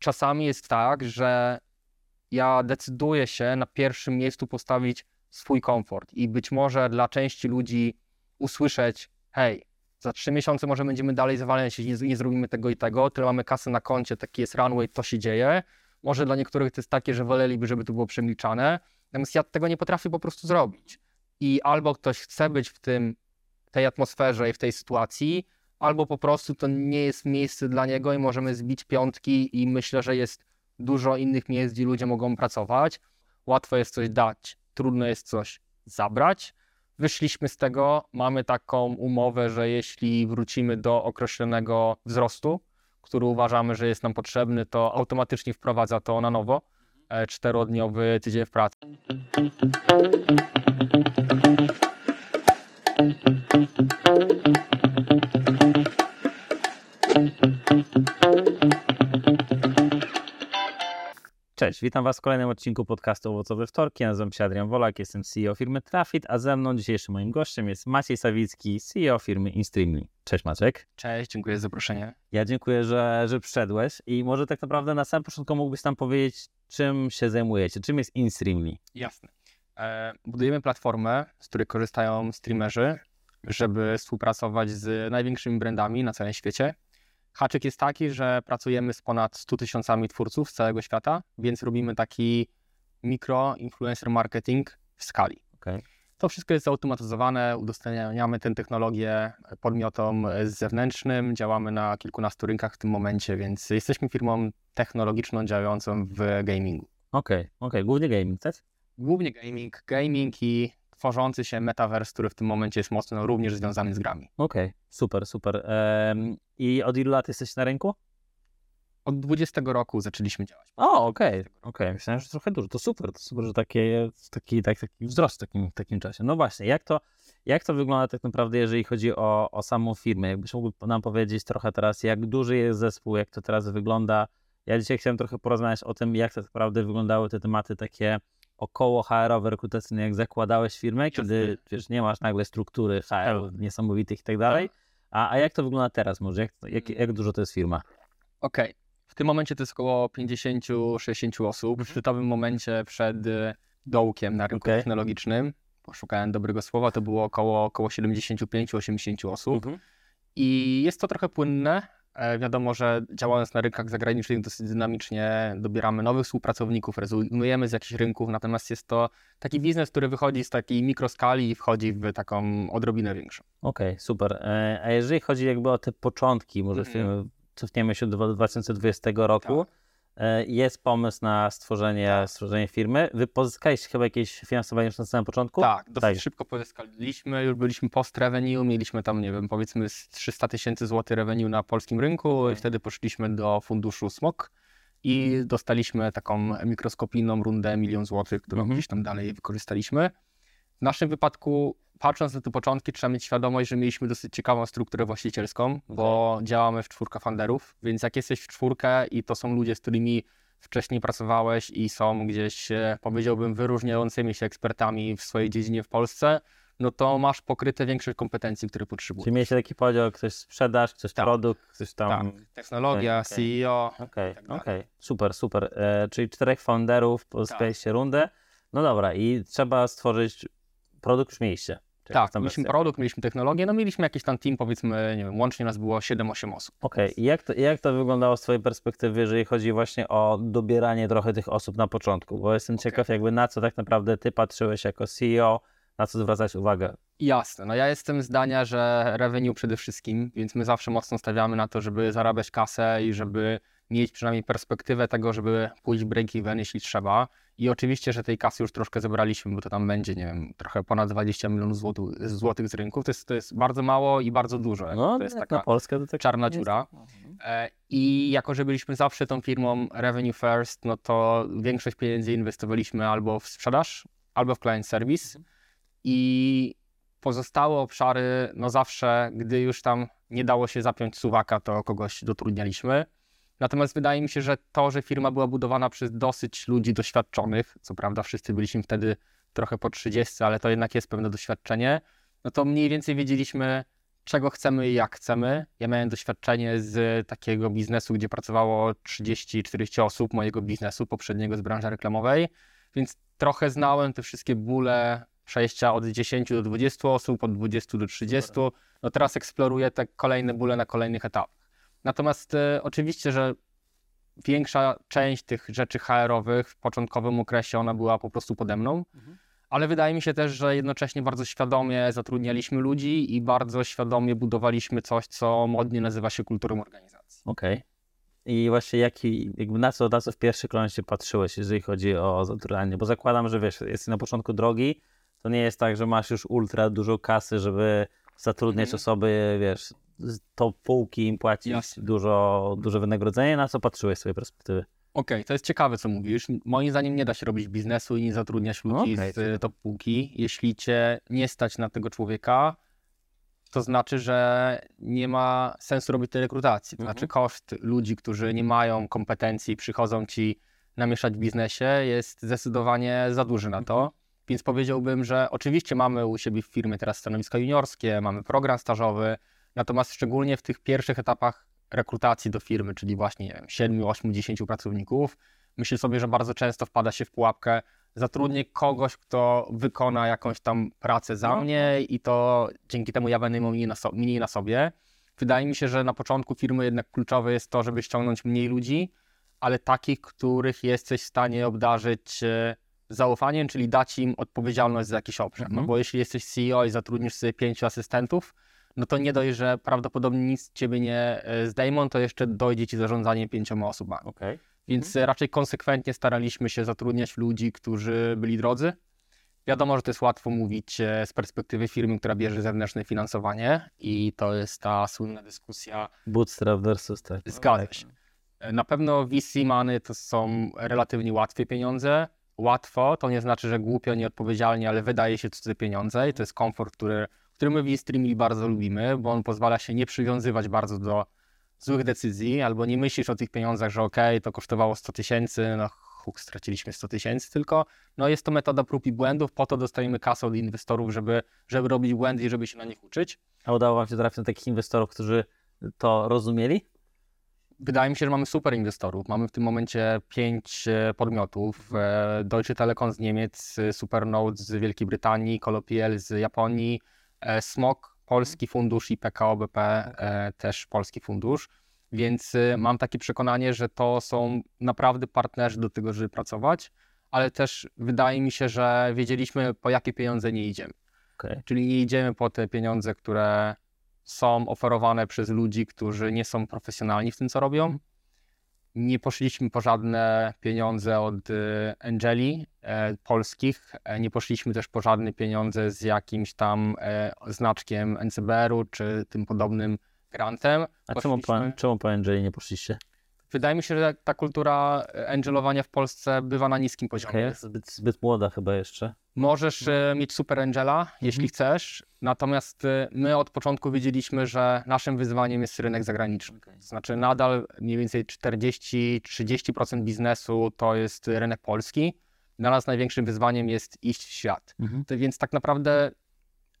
czasami jest tak, że ja decyduję się na pierwszym miejscu postawić swój komfort i być może dla części ludzi usłyszeć, hej, za trzy miesiące może będziemy dalej zawalać, jeśli nie, nie zrobimy tego i tego, tyle mamy kasę na koncie, taki jest runway, to się dzieje. Może dla niektórych to jest takie, że woleliby, żeby to było przemilczane, natomiast ja tego nie potrafię po prostu zrobić. I albo ktoś chce być w tym, tej atmosferze i w tej sytuacji, albo po prostu to nie jest miejsce dla niego i możemy zbić piątki i myślę, że jest dużo innych miejsc, gdzie ludzie mogą pracować. Łatwo jest coś dać, trudno jest coś zabrać. Wyszliśmy z tego, mamy taką umowę, że jeśli wrócimy do określonego wzrostu, który uważamy, że jest nam potrzebny, to automatycznie wprowadza to na nowo e, czterodniowy tydzień w pracy. Cześć, witam Was w kolejnym odcinku podcastu Owocowe Wtorki. Nazywam się Adrian Wolak, jestem CEO firmy Trafit, a ze mną dzisiejszym moim gościem jest Maciej Sawicki, CEO firmy InStreamly. Cześć Maciek. Cześć, dziękuję za zaproszenie. Ja dziękuję, że, że przyszedłeś i może tak naprawdę na samym początku mógłbyś nam powiedzieć, czym się zajmujecie, czym jest InStreamly? Jasne. E, budujemy platformę, z której korzystają streamerzy, żeby współpracować z największymi brandami na całym świecie Haczyk jest taki, że pracujemy z ponad 100 tysiącami twórców z całego świata, więc robimy taki mikro-influencer marketing w skali. Okay. To wszystko jest zautomatyzowane, udostępniamy tę technologię podmiotom zewnętrznym, działamy na kilkunastu rynkach w tym momencie, więc jesteśmy firmą technologiczną działającą w gamingu. Okej, okay, okej, okay. głównie gaming, tak? Głównie gaming, gaming i tworzący się metaverse, który w tym momencie jest mocno również związany z grami. Okej, okay, super, super. Um, I od ilu lat jesteś na rynku? Od 20 roku zaczęliśmy działać. O, okej, okay. okej. Okay. Myślałem, że trochę dużo. To super, to super, że takie, taki, tak, taki wzrost w takim, w takim czasie. No właśnie, jak to, jak to wygląda tak naprawdę, jeżeli chodzi o, o samą firmę? Jakbyś mógł nam powiedzieć trochę teraz, jak duży jest zespół, jak to teraz wygląda? Ja dzisiaj chciałem trochę porozmawiać o tym, jak tak naprawdę wyglądały te tematy takie około HR-owe, rekrutacyjne, jak zakładałeś firmę, kiedy wiesz, nie masz nagle struktury HR niesamowitych i tak dalej. Tak. A, a jak to wygląda teraz może? Jak, jak, jak dużo to jest firma? Okej. Okay. W tym momencie to jest około 50-60 osób. W mhm. szczytowym momencie przed y, dołkiem na rynku okay. technologicznym, poszukałem dobrego słowa, to było około, około 75-80 osób. Mhm. I jest to trochę płynne, wiadomo, że działając na rynkach zagranicznych dosyć dynamicznie dobieramy nowych współpracowników, rezygnujemy z jakichś rynków, natomiast jest to taki biznes, który wychodzi z takiej mikroskali i wchodzi w taką odrobinę większą. Okej, okay, super. E, a jeżeli chodzi jakby o te początki, może mm -hmm. cofniemy się do 2020 roku, tak. E, jest pomysł na stworzenie, tak. stworzenie firmy. Wy pozyskaliście chyba jakieś finansowanie już na samym początku? Tak, dosyć tak. szybko pozyskaliśmy, już byliśmy post revenue, mieliśmy tam, nie wiem, powiedzmy 300 tysięcy złotych revenue na polskim rynku i wtedy poszliśmy do funduszu SMOK i mhm. dostaliśmy taką mikroskopijną rundę milion złotych, którą -hmm. gdzieś tam dalej wykorzystaliśmy. W naszym wypadku patrząc na te początki, trzeba mieć świadomość, że mieliśmy dosyć ciekawą strukturę właścicielską, bo okay. działamy w czwórkę funderów, więc jak jesteś w czwórkę i to są ludzie, z którymi wcześniej pracowałeś i są gdzieś, powiedziałbym, wyróżniającymi się ekspertami w swojej dziedzinie w Polsce, no to masz pokryte większe kompetencji, które potrzebujesz. Czyli mieliście taki podział, ktoś sprzedaż, ktoś tak. produkt, ktoś tam... Tak, technologia, okay. CEO Okej, okay. tak okay. super, super. E, czyli czterech founderów, pozyskaliście tak. rundę. No dobra, i trzeba stworzyć produkt już mieliście. Tak, mieliśmy produkt, mieliśmy technologię, no mieliśmy jakiś tam team, powiedzmy, nie wiem, łącznie nas było 7-8 osób. Okej, okay. jak, to, jak to wyglądało z Twojej perspektywy, jeżeli chodzi właśnie o dobieranie trochę tych osób na początku? Bo jestem okay. ciekaw, jakby na co tak naprawdę Ty patrzyłeś jako CEO, na co zwracać uwagę? Jasne, no ja jestem zdania, że revenue przede wszystkim, więc my zawsze mocno stawiamy na to, żeby zarabiać kasę i żeby mieć przynajmniej perspektywę tego, żeby pójść break-even, jeśli trzeba. I oczywiście, że tej kasy już troszkę zebraliśmy, bo to tam będzie, nie wiem, trochę ponad 20 milionów złotych, złotych z rynków. To jest, to jest bardzo mało i bardzo dużo. No, to jest taka na Polskę to tak czarna dziura. E, I jako, że byliśmy zawsze tą firmą revenue first, no to większość pieniędzy inwestowaliśmy albo w sprzedaż, albo w client service. Mhm. I pozostałe obszary, no zawsze, gdy już tam nie dało się zapiąć suwaka, to kogoś dotrudnialiśmy. Natomiast wydaje mi się, że to, że firma była budowana przez dosyć ludzi doświadczonych, co prawda wszyscy byliśmy wtedy trochę po 30, ale to jednak jest pewne doświadczenie, no to mniej więcej wiedzieliśmy, czego chcemy i jak chcemy. Ja miałem doświadczenie z takiego biznesu, gdzie pracowało 30-40 osób mojego biznesu poprzedniego z branży reklamowej, więc trochę znałem te wszystkie bóle przejścia od 10 do 20 osób, od 20 do 30. No teraz eksploruję te kolejne bóle na kolejnych etapach. Natomiast e, oczywiście, że większa część tych rzeczy HR-owych w początkowym okresie ona była po prostu pode mną, Mhm. ale wydaje mi się też, że jednocześnie bardzo świadomie zatrudnialiśmy ludzi i bardzo świadomie budowaliśmy coś, co modnie nazywa się kulturą organizacji. Okej. I właśnie jaki, jakby na co, na co w pierwszy się patrzyłeś, jeżeli chodzi o zatrudnianie? Bo zakładam, że wiesz, jesteś na początku drogi, to nie jest tak, że masz już ultra dużo kasy, żeby zatrudniać Mhm. osoby, wiesz, top półki im płacić Jasne. dużo, duże wynagrodzenie. Na co patrzyłeś z swojej perspektywy? Okej, to jest ciekawe, co mówisz. Moim zdaniem nie da się robić biznesu i nie zatrudniać ludzi Okej, z y, top półki. Jeśli cię nie stać na tego człowieka, to znaczy, że nie ma sensu robić tej rekrutacji. To Mhm. znaczy koszt ludzi, którzy nie mają kompetencji, przychodzą ci namieszać w biznesie, jest zdecydowanie za duży na to. Więc powiedziałbym, że oczywiście mamy u siebie w firmie teraz stanowiska juniorskie, mamy program stażowy, natomiast szczególnie w tych pierwszych etapach rekrutacji do firmy, czyli właśnie nie wiem, 7, 8, 10 pracowników, myślę sobie, że bardzo często wpada się w pułapkę zatrudnię kogoś, kto wykona jakąś tam pracę za No. mnie i to dzięki temu ja będę miał mniej na, so- mniej na sobie. Wydaje mi się, że na początku firmy jednak kluczowe jest to, żeby ściągnąć mniej ludzi, ale takich, których jesteś w stanie obdarzyć e, zaufaniem, czyli dać im odpowiedzialność za jakiś obszar. No Mhm. bo jeśli jesteś CEO i zatrudnisz sobie pięciu asystentów, no to nie dość, że prawdopodobnie nic z ciebie nie e, zdejmą, to jeszcze dojdzie ci zarządzanie pięcioma osobami. Okej. Więc e, raczej konsekwentnie staraliśmy się zatrudniać ludzi, którzy byli drodzy. Wiadomo, że to jest łatwo mówić e, z perspektywy firmy, która bierze zewnętrzne finansowanie i to jest ta słynna dyskusja. Bootstrap versus tak. Zgadza się. E, Na pewno VC money to są relatywnie łatwe pieniądze. Łatwo to nie znaczy, że głupio, nieodpowiedzialnie, ale wydaje się cudze pieniądze i to jest komfort, który, który my w eStreamili bardzo lubimy, bo on pozwala się nie przywiązywać bardzo do złych decyzji, albo nie myślisz o tych pieniądzach, że okej, to kosztowało 100 tysięcy, no huk, straciliśmy 100 tysięcy, tylko no jest to metoda prób i błędów, po to dostajemy kasę od inwestorów, żeby, żeby robić błędy i żeby się na nich uczyć. A udało wam się trafić na takich inwestorów, którzy to rozumieli? Wydaje mi się, że mamy super inwestorów. Mamy w tym momencie pięć e, podmiotów. e, Deutsche Telekom z Niemiec, e, Supernote z Wielkiej Brytanii, Colopiel z Japonii, SMOK, polski fundusz i PKO BP e, też polski fundusz. Więc e, mam takie przekonanie, że to są naprawdę partnerzy do tego, żeby pracować, ale też wydaje mi się, że wiedzieliśmy, po jakie pieniądze nie idziemy. Okej. Czyli nie idziemy po te pieniądze, które są oferowane przez ludzi, którzy nie są profesjonalni w tym, co robią. Nie poszliśmy po żadne pieniądze od e, Angeli e, polskich. E, nie poszliśmy też po żadne pieniądze z jakimś tam e, znaczkiem NCBR-u czy tym podobnym grantem. A czemu po, czemu po Angeli nie poszliście? Wydaje mi się, że ta kultura e, angelowania w Polsce bywa na niskim poziomie. Jest zbyt, zbyt młoda chyba jeszcze. Możesz e, mieć super Angela, jeśli chcesz, natomiast e, my od początku wiedzieliśmy, że naszym wyzwaniem jest rynek zagraniczny. To znaczy nadal mniej więcej 40-30% biznesu to jest rynek polski. Dla nas największym wyzwaniem jest iść w świat. Mhm. To Więc tak naprawdę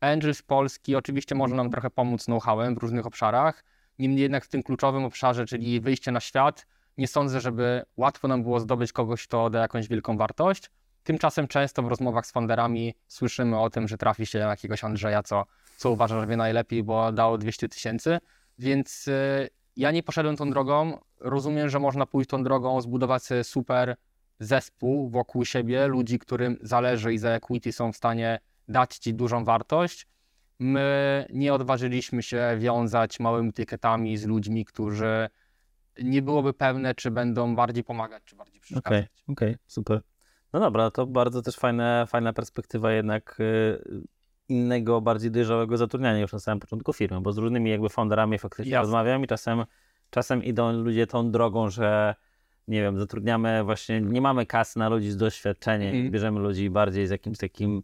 Angel z Polski oczywiście może nam trochę pomóc know-howem w różnych obszarach. Niemniej jednak w tym kluczowym obszarze, czyli wyjście na świat, nie sądzę, żeby łatwo nam było zdobyć kogoś, kto da jakąś wielką wartość. Tymczasem często w rozmowach z funderami słyszymy o tym, że trafi się jakiegoś Andrzeja, co, co uważa, że wie najlepiej, bo dało 200 tysięcy. Więc y, ja nie poszedłem tą drogą. Rozumiem, że można pójść tą drogą, zbudować sobie super zespół wokół siebie, ludzi, którym zależy i za equity są w stanie dać ci dużą wartość. My nie odważyliśmy się wiązać małymi tykietami z ludźmi, którzy nie byłoby pewne, czy będą bardziej pomagać, czy bardziej Okej, przeszkadzać. okej, super. No dobra, to bardzo też fajne, fajna perspektywa jednak y, innego, bardziej dojrzałego zatrudniania już na samym początku firmy, bo z różnymi jakby founderami faktycznie Jasne. rozmawiam i czasem, czasem idą ludzie tą drogą, że nie wiem, zatrudniamy właśnie, nie mamy kasy na ludzi z doświadczeniem, Mhm. bierzemy ludzi bardziej z jakimś takim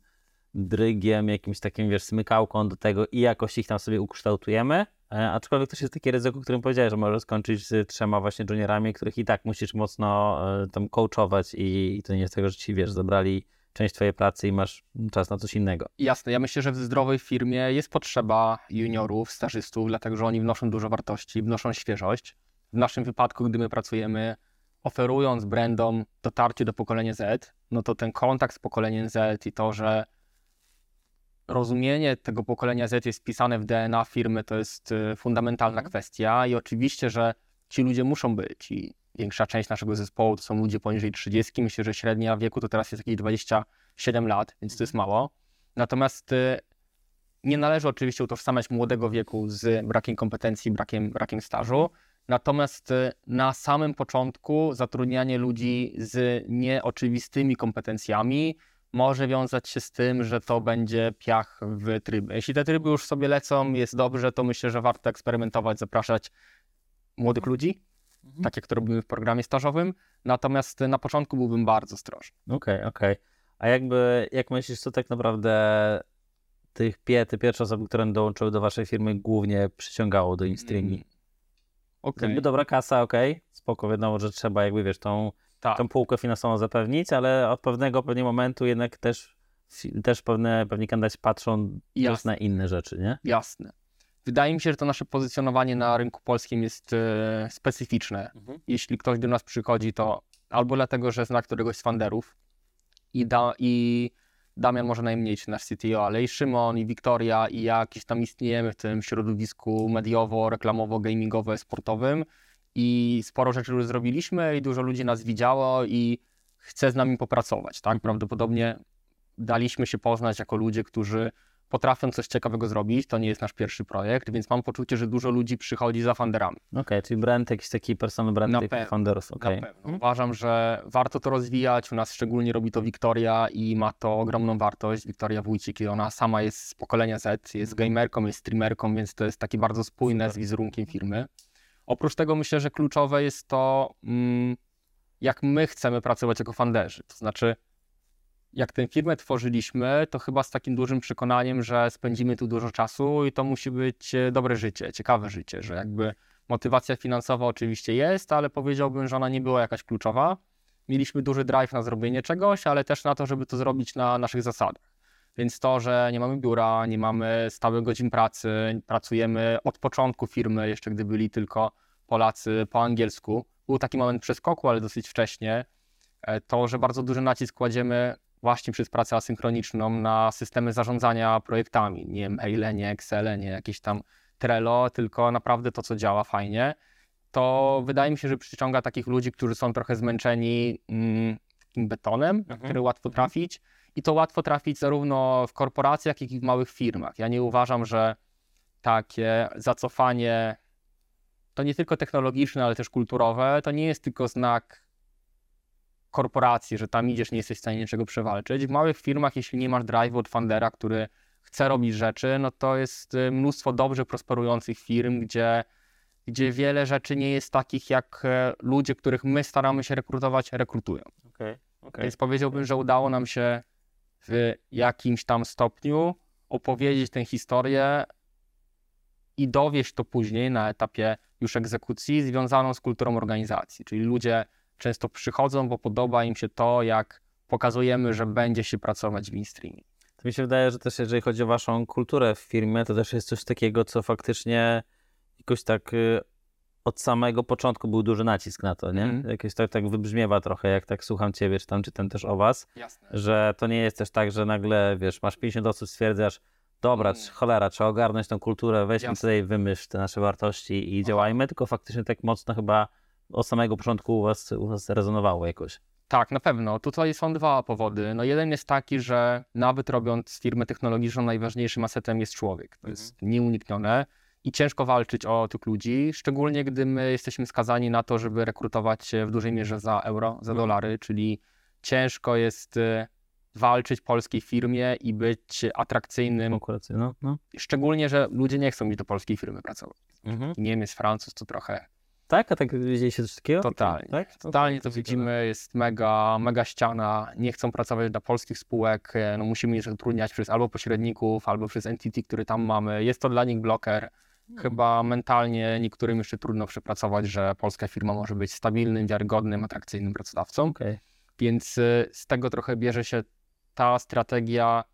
drygiem, jakimś takim, wiesz, smykałką do tego i jakoś ich tam sobie ukształtujemy, e, aczkolwiek to jest takie ryzyko, którym powiedziałeś, że możesz skończyć z trzema właśnie juniorami, których i tak musisz mocno e, tam coachować i, i to nie jest tego, że ci, wiesz, zabrali część twojej pracy i masz czas na coś innego. Jasne, ja myślę, że w zdrowej firmie jest potrzeba juniorów, stażystów, dlatego że oni wnoszą dużo wartości, wnoszą świeżość. W naszym wypadku, gdy my pracujemy, oferując brandom dotarcie do pokolenia Z, no to ten kontakt z pokoleniem Z i to, że rozumienie tego pokolenia Z jest wpisane w DNA firmy, to jest y, fundamentalna kwestia i oczywiście, że ci ludzie muszą być i większa część naszego zespołu to są ludzie poniżej 30, myślę, że średnia wieku to teraz jest jakieś 27 lat, więc to jest mało. Natomiast y, nie należy oczywiście utożsamiać młodego wieku z brakiem kompetencji, brakiem, brakiem stażu. Natomiast y, na samym początku zatrudnianie ludzi z nieoczywistymi kompetencjami może wiązać się z tym, że to będzie piach w tryby. Jeśli te tryby już sobie lecą, jest dobrze, to myślę, że warto eksperymentować, zapraszać młodych ludzi, Mhm. tak jak to robimy w programie stażowym. Natomiast na początku byłbym bardzo ostrożny. Okej, okej. A jakby, jak myślisz, co tak naprawdę tych pie, te pierwsze osoby, które dołączyły do waszej firmy, głównie przyciągało do Instreami? Mm. Jakby dobra kasa, okej, spoko, wiadomo, że trzeba jakby, wiesz, tą, tak. tą półkę finansową zapewnić, ale od pewnego pewnie momentu jednak też, też pewne, pewnie kandydaci patrzą też na inne rzeczy, nie? Jasne. Wydaje mi się, że to nasze pozycjonowanie na rynku polskim jest e, specyficzne. Jeśli ktoś do nas przychodzi, to albo dlatego, że zna któregoś z funderów i, da, i Damian może najmniej, czy nasz CTO, ale i Szymon, i Wiktoria, i ja gdzieś tam istniejemy w tym środowisku mediowo, reklamowo, gamingowo, sportowym i sporo rzeczy już zrobiliśmy i dużo ludzi nas widziało i chce z nami popracować, tak? Prawdopodobnie daliśmy się poznać jako ludzie, którzy potrafią coś ciekawego zrobić. To nie jest nasz pierwszy projekt, więc mam poczucie, że dużo ludzi przychodzi za funderami. Okej, czyli brand, jakiś taki personal brand Na founderów, okej. Na pewno. Uważam, że warto to rozwijać. U nas szczególnie robi to Wiktoria i ma to ogromną wartość. Wiktoria Wójcik i ona sama jest z pokolenia Z, jest gamerką, jest streamerką, więc to jest takie bardzo spójne z wizerunkiem firmy. Oprócz tego myślę, że kluczowe jest to, mm, jak my chcemy pracować jako funderzy. To znaczy, jak tę firmę tworzyliśmy, to chyba z takim dużym przekonaniem, że spędzimy tu dużo czasu i to musi być e, dobre życie, ciekawe życie, że jakby motywacja finansowa oczywiście jest, ale powiedziałbym, że ona nie była jakaś kluczowa. Mieliśmy duży drive na zrobienie czegoś, ale też na to, żeby to zrobić na naszych zasadach. Więc to, że nie mamy biura, nie mamy stałych godzin pracy, pracujemy od początku firmy, jeszcze gdy byli tylko Polacy po angielsku. Był taki moment przeskoku, ale dosyć wcześnie. E, To, że bardzo duży nacisk kładziemy właśnie przez pracę asynchroniczną na systemy zarządzania projektami. Nie maile, nie Excel, nie jakieś tam Trello, tylko naprawdę to, co działa fajnie. To wydaje mi się, że przyciąga takich ludzi, którzy są trochę zmęczeni mm, betonem, na Mhm. który łatwo trafić. I to łatwo trafić zarówno w korporacjach, jak i w małych firmach. Ja nie uważam, że takie zacofanie to nie tylko technologiczne, ale też kulturowe, to nie jest tylko znak korporacji, że tam idziesz, nie jesteś w stanie niczego przewalczyć. W małych firmach, jeśli nie masz drive'u od fundera, który chce robić rzeczy, no to jest y, mnóstwo dobrze prosperujących firm, gdzie, gdzie wiele rzeczy nie jest takich, jak e, ludzie, których my staramy się rekrutować, rekrutują. Okej, okej. Więc powiedziałbym, że udało nam się w jakimś tam stopniu opowiedzieć tę historię i dowieść to później na etapie już egzekucji związaną z kulturą organizacji. Czyli ludzie często przychodzą, bo podoba im się to, jak pokazujemy, że będzie się pracować w Instreamie. To mi się wydaje, że też jeżeli chodzi o waszą kulturę w firmie, to też jest coś takiego, co faktycznie jakoś tak y, od samego początku był duży nacisk na to, nie? Mhm. Jakieś tak, tak wybrzmiewa trochę, jak tak słucham ciebie, czy tam czytam też o was, Jasne. że to nie jest też tak, że nagle, wiesz, masz 50 osób, stwierdzasz, dobra, Mm. cholera, trzeba ogarnąć tą kulturę, weźmy Jasne. tutaj, wymyśl te nasze wartości i Aha. działajmy, tylko faktycznie tak mocno chyba od samego początku u was, u was rezonowało jakoś. Tak, na pewno. Tutaj są dwa powody. No jeden jest taki, że nawet robiąc firmę technologiczną, najważniejszym asetem jest człowiek. To jest nieuniknione i ciężko walczyć o tych ludzi, szczególnie gdy my jesteśmy skazani na to, żeby rekrutować się w dużej mierze za euro, za Mhm. dolary, czyli ciężko jest y, walczyć polskiej firmie i być atrakcyjnym, no. no. szczególnie, że ludzie nie chcą iść do polskiej firmy pracować. Mhm. Niemiec, Francuz to trochę Tak? A tak widzieliście coś takiego? Totalnie. Tak? Totalnie to widzimy, jest mega, mega ściana, nie chcą pracować dla polskich spółek, no musimy je zatrudniać przez albo pośredników, albo przez entity, który tam mamy. Jest to dla nich bloker. Chyba mentalnie niektórym jeszcze trudno przepracować, że polska firma może być stabilnym, wiarygodnym, atrakcyjnym pracodawcą, Okej. więc e, z tego trochę bierze się ta strategia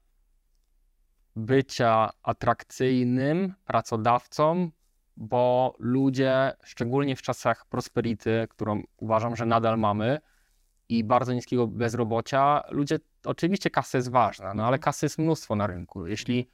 bycia atrakcyjnym pracodawcą, bo ludzie, szczególnie w czasach prosperity, którą uważam, że nadal mamy, i bardzo niskiego bezrobocia, ludzie, oczywiście kasa jest ważna, no ale kasy jest mnóstwo na rynku. Jeśli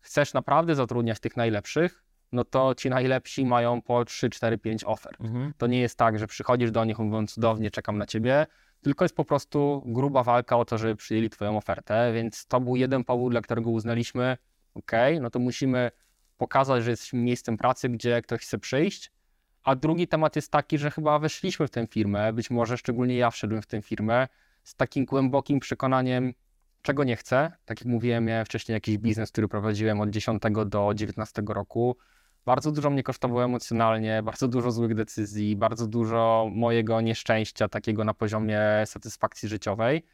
chcesz naprawdę zatrudniać tych najlepszych, no to ci najlepsi mają po 3, 4, 5 ofert. Mhm. To nie jest tak, że przychodzisz do nich mówiąc cudownie, czekam na ciebie, tylko jest po prostu gruba walka o to, żeby przyjęli twoją ofertę, więc to był jeden powód, dla którego uznaliśmy, ok, no to musimy pokazać, że jesteśmy miejscem pracy, gdzie ktoś chce przyjść, a drugi temat jest taki, że chyba weszliśmy w tę firmę, być może szczególnie ja wszedłem w tę firmę z takim głębokim przekonaniem, czego nie chcę. Tak jak mówiłem, miałem wcześniej jakiś biznes, który prowadziłem od 10 do 19 roku. Bardzo dużo mnie kosztowało emocjonalnie, bardzo dużo złych decyzji, bardzo dużo mojego nieszczęścia takiego na poziomie satysfakcji życiowej.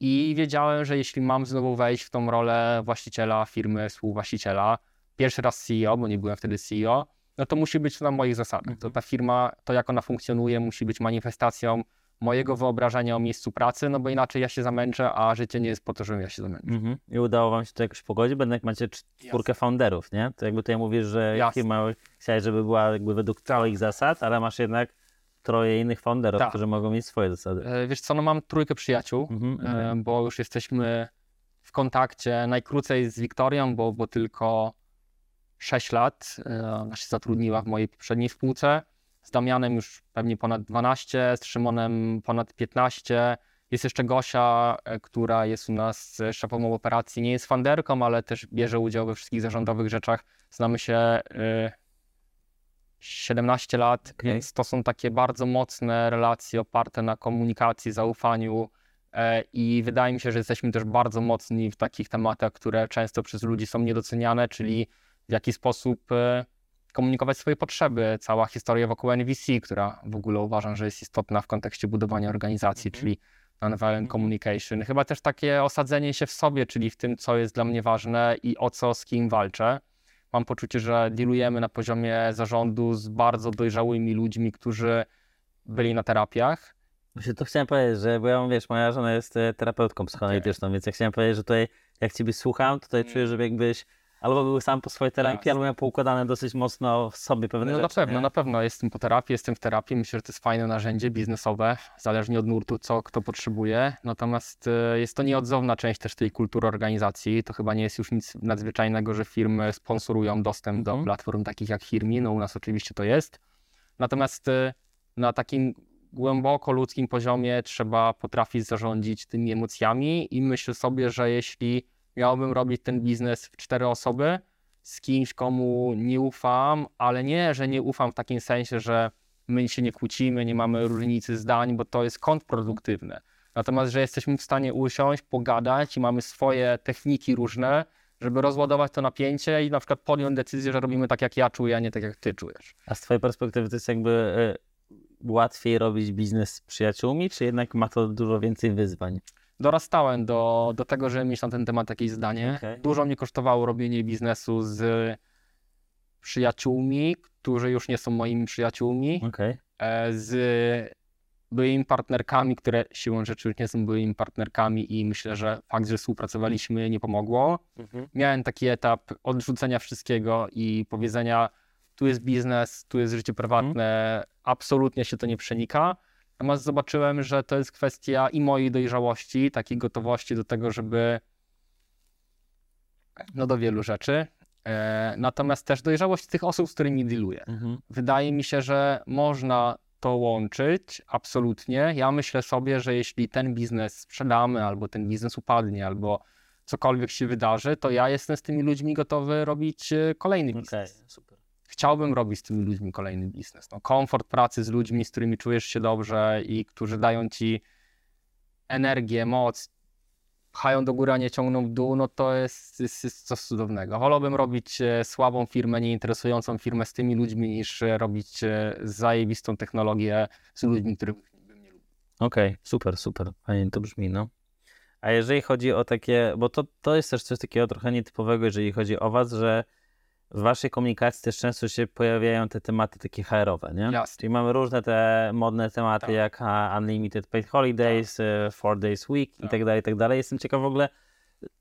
I wiedziałem, że jeśli mam znowu wejść w tą rolę właściciela firmy, współwłaściciela, pierwszy raz CEO, bo nie byłem wtedy CEO, no to musi być na moich zasadach. To ta firma, to jak ona funkcjonuje, musi być manifestacją mojego wyobrażenia o miejscu pracy, no bo inaczej ja się zamęczę, a życie nie jest po to, żebym ja się zamęczył. Mhm. I udało wam się to jakoś pogodzić, bo jednak macie czwórkę founderów, nie? To jakby tutaj mówisz, że Jasne. firma chciałeś, żeby była jakby według twoich zasad, ale masz jednak troje innych founderów, Tak. którzy mogą mieć swoje zasady. E, Wiesz co, no mam trójkę przyjaciół, Mhm, e, mhm. bo już jesteśmy w kontakcie najkrócej z Wiktorią, bo, bo tylko 6 lat. E, Ona się zatrudniła w mojej poprzedniej spółce. Z Damianem już pewnie ponad 12, z Szymonem ponad 15. Jest jeszcze Gosia, e, która jest u nas szefową operacji. Nie jest fanderką, ale też bierze udział we wszystkich zarządowych rzeczach. Znamy się e, 17 lat, Okej. więc to są takie bardzo mocne relacje oparte na komunikacji, zaufaniu. e, I wydaje mi się, że jesteśmy też bardzo mocni w takich tematach, które często przez ludzi są niedoceniane, czyli w jaki sposób komunikować swoje potrzeby. Cała historia wokół NVC, która w ogóle uważam, że jest istotna w kontekście budowania organizacji, Mhm. czyli nonviolent communication. Chyba też takie osadzenie się w sobie, czyli w tym, co jest dla mnie ważne i o co z kim walczę. Mam poczucie, że dealujemy na poziomie zarządu z bardzo dojrzałymi ludźmi, którzy byli na terapiach. Właśnie to chciałem powiedzieć, że bo ja wiesz, moja żona jest e, terapeutką psychoanalityczną, więc ja chciałem powiedzieć, że tutaj jak ciebie słucham, tutaj czuję, że jakbyś albo był sam po swojej terapii, Jasne. albo miał poukładane dosyć mocno w sobie pewne No na rzeczy. pewno, nie? na pewno jestem po terapii, jestem w terapii. Myślę, że to jest fajne narzędzie biznesowe, zależnie od nurtu, co kto potrzebuje. Natomiast e, jest to nieodzowna część też tej kultury organizacji. To chyba nie jest już nic nadzwyczajnego, że firmy sponsorują dostęp do Mhm. platform takich jak Firmi. No u nas oczywiście to jest. Natomiast e, na takim głęboko ludzkim poziomie trzeba potrafić zarządzić tymi emocjami i myślę sobie, że jeśli miałbym robić ten biznes w cztery osoby, z kimś, komu nie ufam, ale nie, że nie ufam w takim sensie, że my się nie kłócimy, nie mamy różnicy zdań, bo to jest kontrproduktywne. Natomiast, że jesteśmy w stanie usiąść, pogadać i mamy swoje techniki różne, żeby rozładować to napięcie i na przykład podjąć decyzję, że robimy tak, jak ja czuję, a nie tak, jak ty czujesz. A z twojej perspektywy to jest jakby e, łatwiej robić biznes z przyjaciółmi, czy jednak ma to dużo więcej wyzwań? Dorastałem do, do tego, żeby mieć na ten temat jakieś zdanie. Okej. Dużo mnie kosztowało robienie biznesu z przyjaciółmi, którzy już nie są moimi przyjaciółmi, Okej. e, z byłymi partnerkami, które siłą rzeczy już nie są byłymi partnerkami i myślę, że fakt, że współpracowaliśmy nie pomogło. Miałem taki etap odrzucenia wszystkiego i powiedzenia tu jest biznes, tu jest życie prywatne, absolutnie się to nie przenika. Natomiast zobaczyłem, że to jest kwestia i mojej dojrzałości, takiej gotowości do tego, żeby no do wielu rzeczy. E, natomiast też dojrzałość tych osób, z którymi dealuję. Mhm. Wydaje mi się, że można to łączyć, absolutnie. Ja myślę sobie, że jeśli ten biznes sprzedamy, albo ten biznes upadnie, albo cokolwiek się wydarzy, to ja jestem z tymi ludźmi gotowy robić e, kolejny biznes. super. Chciałbym robić z tymi ludźmi kolejny biznes. No, komfort pracy z ludźmi, z którymi czujesz się dobrze i którzy dają ci energię, moc, pchają do góry, a nie ciągną w dół, no to jest, jest, jest coś cudownego. Wolałbym robić e, słabą firmę, nieinteresującą firmę z tymi ludźmi, niż e, robić e, zajebistą technologię z ludźmi, których bym nie lubił. Okej, super, super. Fajnie to brzmi, no. A jeżeli chodzi o takie, bo to, to jest też coś takiego trochę nietypowego, jeżeli chodzi o was, że w waszej komunikacji też często się pojawiają te tematy takie HR-owe, nie? Jasne. Czyli mamy różne te modne tematy, Tak. jak Unlimited Paid Holidays, e, Four Days Week i Tak. tak dalej, i tak dalej. Jestem ciekaw w ogóle,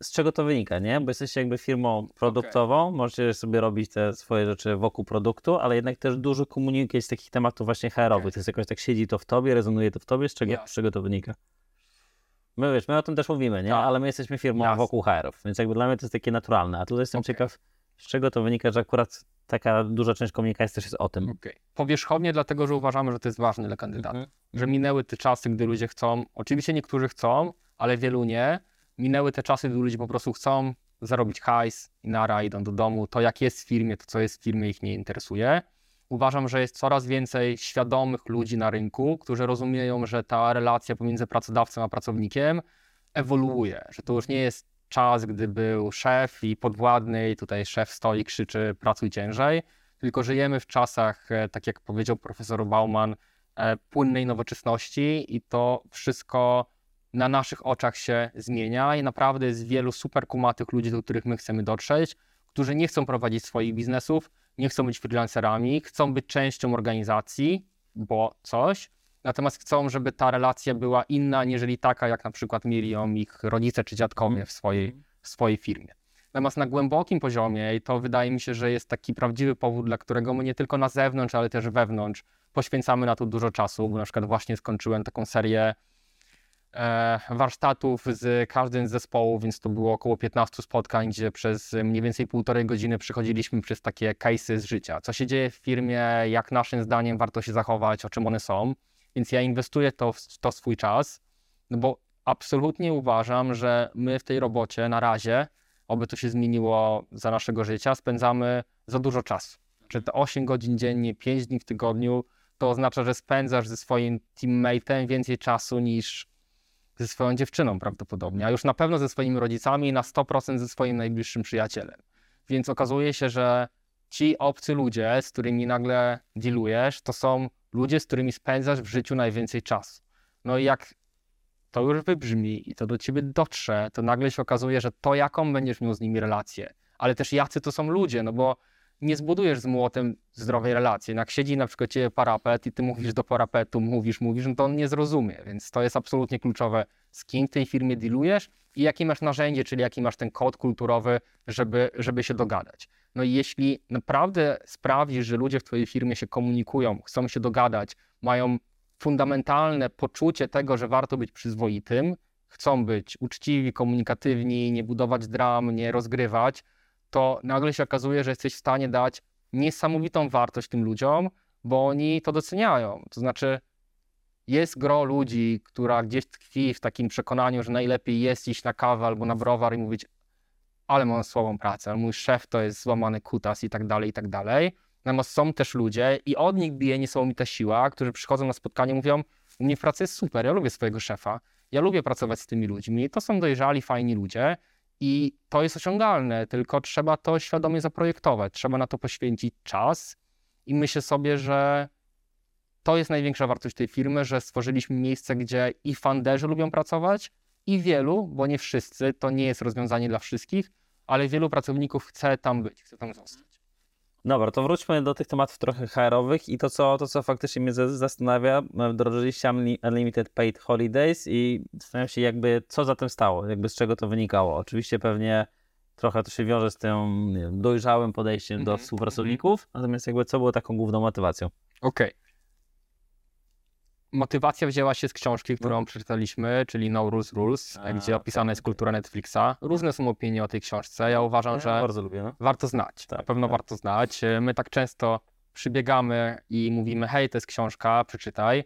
z czego to wynika, nie? Bo jesteście jakby firmą produktową, możecie sobie robić te swoje rzeczy wokół produktu, ale jednak też dużo komunikujecie z takich tematów właśnie HR-owych. Okej. To jest jakoś tak siedzi to w tobie, rezonuje to w tobie, z czego, Jasne. z czego to wynika? My wiesz, my o tym też mówimy, nie? Tak. Ale my jesteśmy firmą Jasne. wokół HR-ów, więc jakby dla mnie to jest takie naturalne. A tutaj jestem Okej. ciekaw, z czego to wynika, że akurat taka duża część komunikacji też jest o tym. Okej. Powierzchownie, dlatego że uważamy, że to jest ważne dla kandydata. Mhm. Że minęły te czasy, gdy ludzie chcą, oczywiście niektórzy chcą, ale wielu nie. Minęły te czasy, gdy ludzie po prostu chcą zarobić hajs i nara, idą do domu. To jak jest w firmie, to co jest w firmie ich nie interesuje. Uważam, że jest coraz więcej świadomych ludzi na rynku, którzy rozumieją, że ta relacja pomiędzy pracodawcą a pracownikiem ewoluuje, że to już nie jest czas, gdy był szef i podwładny i tutaj szef stoi, krzyczy pracuj ciężej, tylko żyjemy w czasach, e, tak jak powiedział profesor Bauman, e, płynnej nowoczesności i to wszystko na naszych oczach się zmienia i naprawdę jest wielu super kumatych ludzi, do których my chcemy dotrzeć, którzy nie chcą prowadzić swoich biznesów, nie chcą być freelancerami, chcą być częścią organizacji, bo coś, natomiast chcą, żeby ta relacja była inna, niżeli taka, jak na przykład mieli ją ich rodzice czy dziadkowie w swojej, w swojej firmie. Natomiast na głębokim poziomie, i to wydaje mi się, że jest taki prawdziwy powód, dla którego my nie tylko na zewnątrz, ale też wewnątrz poświęcamy na to dużo czasu, bo na przykład właśnie skończyłem taką serię e, warsztatów z każdym z zespołów, więc to było około 15 spotkań, gdzie przez mniej więcej półtorej godziny przechodziliśmy przez takie case'y z życia. Co się dzieje w firmie, jak naszym zdaniem warto się zachować, o czym one są. Więc ja inwestuję to to swój czas, no bo absolutnie uważam, że my w tej robocie na razie, oby to się zmieniło za naszego życia, spędzamy za dużo czasu. Czy te 8 godzin dziennie, 5 dni w tygodniu, to oznacza, że spędzasz ze swoim teammateem więcej czasu niż ze swoją dziewczyną prawdopodobnie, a już na pewno ze swoimi rodzicami i na 100% ze swoim najbliższym przyjacielem. Więc okazuje się, że ci obcy ludzie, z którymi nagle dealujesz, to są ludzie, z którymi spędzasz w życiu najwięcej czasu. No i jak to już wybrzmi i to do ciebie dotrze, to nagle się okazuje, że to jaką będziesz miał z nimi relację, ale też jacy to są ludzie, no bo nie zbudujesz z młotem zdrowej relacji. Jak siedzi na przykład ciebie parapet i ty mówisz do parapetu, mówisz, mówisz, no to on nie zrozumie, więc to jest absolutnie kluczowe, z kim w tej firmie dealujesz i jakie masz narzędzie, czyli jaki masz ten kod kulturowy, żeby, żeby się dogadać. No i jeśli naprawdę sprawisz, że ludzie w twojej firmie się komunikują, chcą się dogadać, mają fundamentalne poczucie tego, że warto być przyzwoitym, chcą być uczciwi, komunikatywni, nie budować dram, nie rozgrywać, to nagle się okazuje, że jesteś w stanie dać niesamowitą wartość tym ludziom, bo oni to doceniają. To znaczy, jest gro ludzi, która gdzieś tkwi w takim przekonaniu, że najlepiej jest iść na kawę albo na browar i mówić, ale mam słabą pracę, mój szef to jest złamany kutas i tak dalej, i tak dalej. Natomiast są też ludzie i od nich bije niesamowita siła, którzy przychodzą na spotkanie i mówią, u mnie w pracy jest super, ja lubię swojego szefa, ja lubię pracować z tymi ludźmi, to są dojrzali, fajni ludzie i to jest osiągalne, tylko trzeba to świadomie zaprojektować, trzeba na to poświęcić czas i myślę sobie, że to jest największa wartość tej firmy, że stworzyliśmy miejsce, gdzie i funderzy lubią pracować, i wielu, bo nie wszyscy, to nie jest rozwiązanie dla wszystkich, ale wielu pracowników chce tam być, chce tam zostać. Dobra, to wróćmy do tych tematów trochę HR-owych i to, co, to, co faktycznie mnie za- zastanawia, e, wdrożyliście Unli- Unlimited Paid Holidays i zastanawiam się jakby, co za tym stało, jakby z czego to wynikało. Oczywiście pewnie trochę to się wiąże z tym wiem, dojrzałym podejściem do Mhm, współpracowników, natomiast jakby co było taką główną motywacją? Okej. Motywacja wzięła się z książki, którą przeczytaliśmy, czyli No Rules Rules, A, gdzie opisana tak, jest tak. kultura Netflixa. Różne są opinie o tej książce. Ja uważam, że lubię, no. warto znać. Tak, Na pewno tak. warto znać. My tak często przybiegamy i mówimy: Hej, to jest książka, przeczytaj.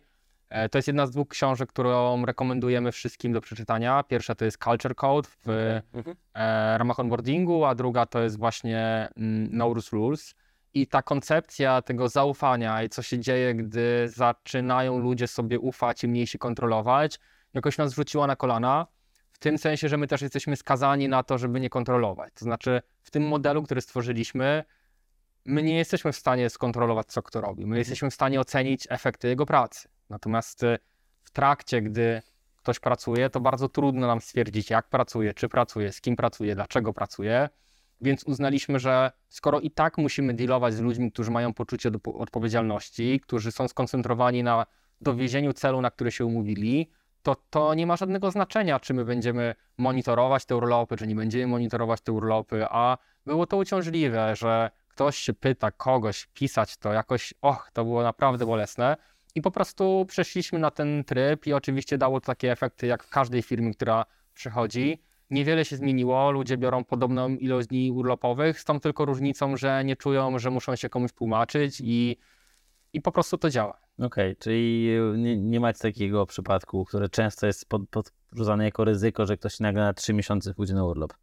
E, To jest jedna z dwóch książek, którą rekomendujemy wszystkim do przeczytania. Pierwsza to jest Culture Code w Mhm. e, ramach onboardingu, a druga to jest właśnie mm, No Rules Rules. I ta koncepcja tego zaufania i co się dzieje, gdy zaczynają ludzie sobie ufać i mniej się kontrolować, jakoś nas rzuciła na kolana. W tym sensie, że my też jesteśmy skazani na to, żeby nie kontrolować. To znaczy, w tym modelu, który stworzyliśmy, my nie jesteśmy w stanie skontrolować, co kto robi. My jesteśmy w stanie ocenić efekty jego pracy. Natomiast y, w trakcie, gdy ktoś pracuje, to bardzo trudno nam stwierdzić, jak pracuje, czy pracuje, z kim pracuje, dlaczego pracuje. Więc uznaliśmy, że skoro i tak musimy dealować z ludźmi, którzy mają poczucie odpowiedzialności, którzy są skoncentrowani na dowiezieniu celu, na który się umówili, to, to nie ma żadnego znaczenia, czy my będziemy monitorować te urlopy, czy nie będziemy monitorować te urlopy, a było to uciążliwe, że ktoś się pyta kogoś pisać to jakoś, och, to było naprawdę bolesne. I po prostu przeszliśmy na ten tryb i oczywiście dało to takie efekty jak w każdej firmie, która przychodzi. Niewiele się zmieniło, ludzie biorą podobną ilość dni urlopowych, z tą tylko różnicą, że nie czują, że muszą się komuś tłumaczyć i, i po prostu to działa. Okej, czyli nie, nie macie takiego przypadku, które często jest pod, podrzucane jako ryzyko, że ktoś nagle na trzy miesiące pójdzie na urlop.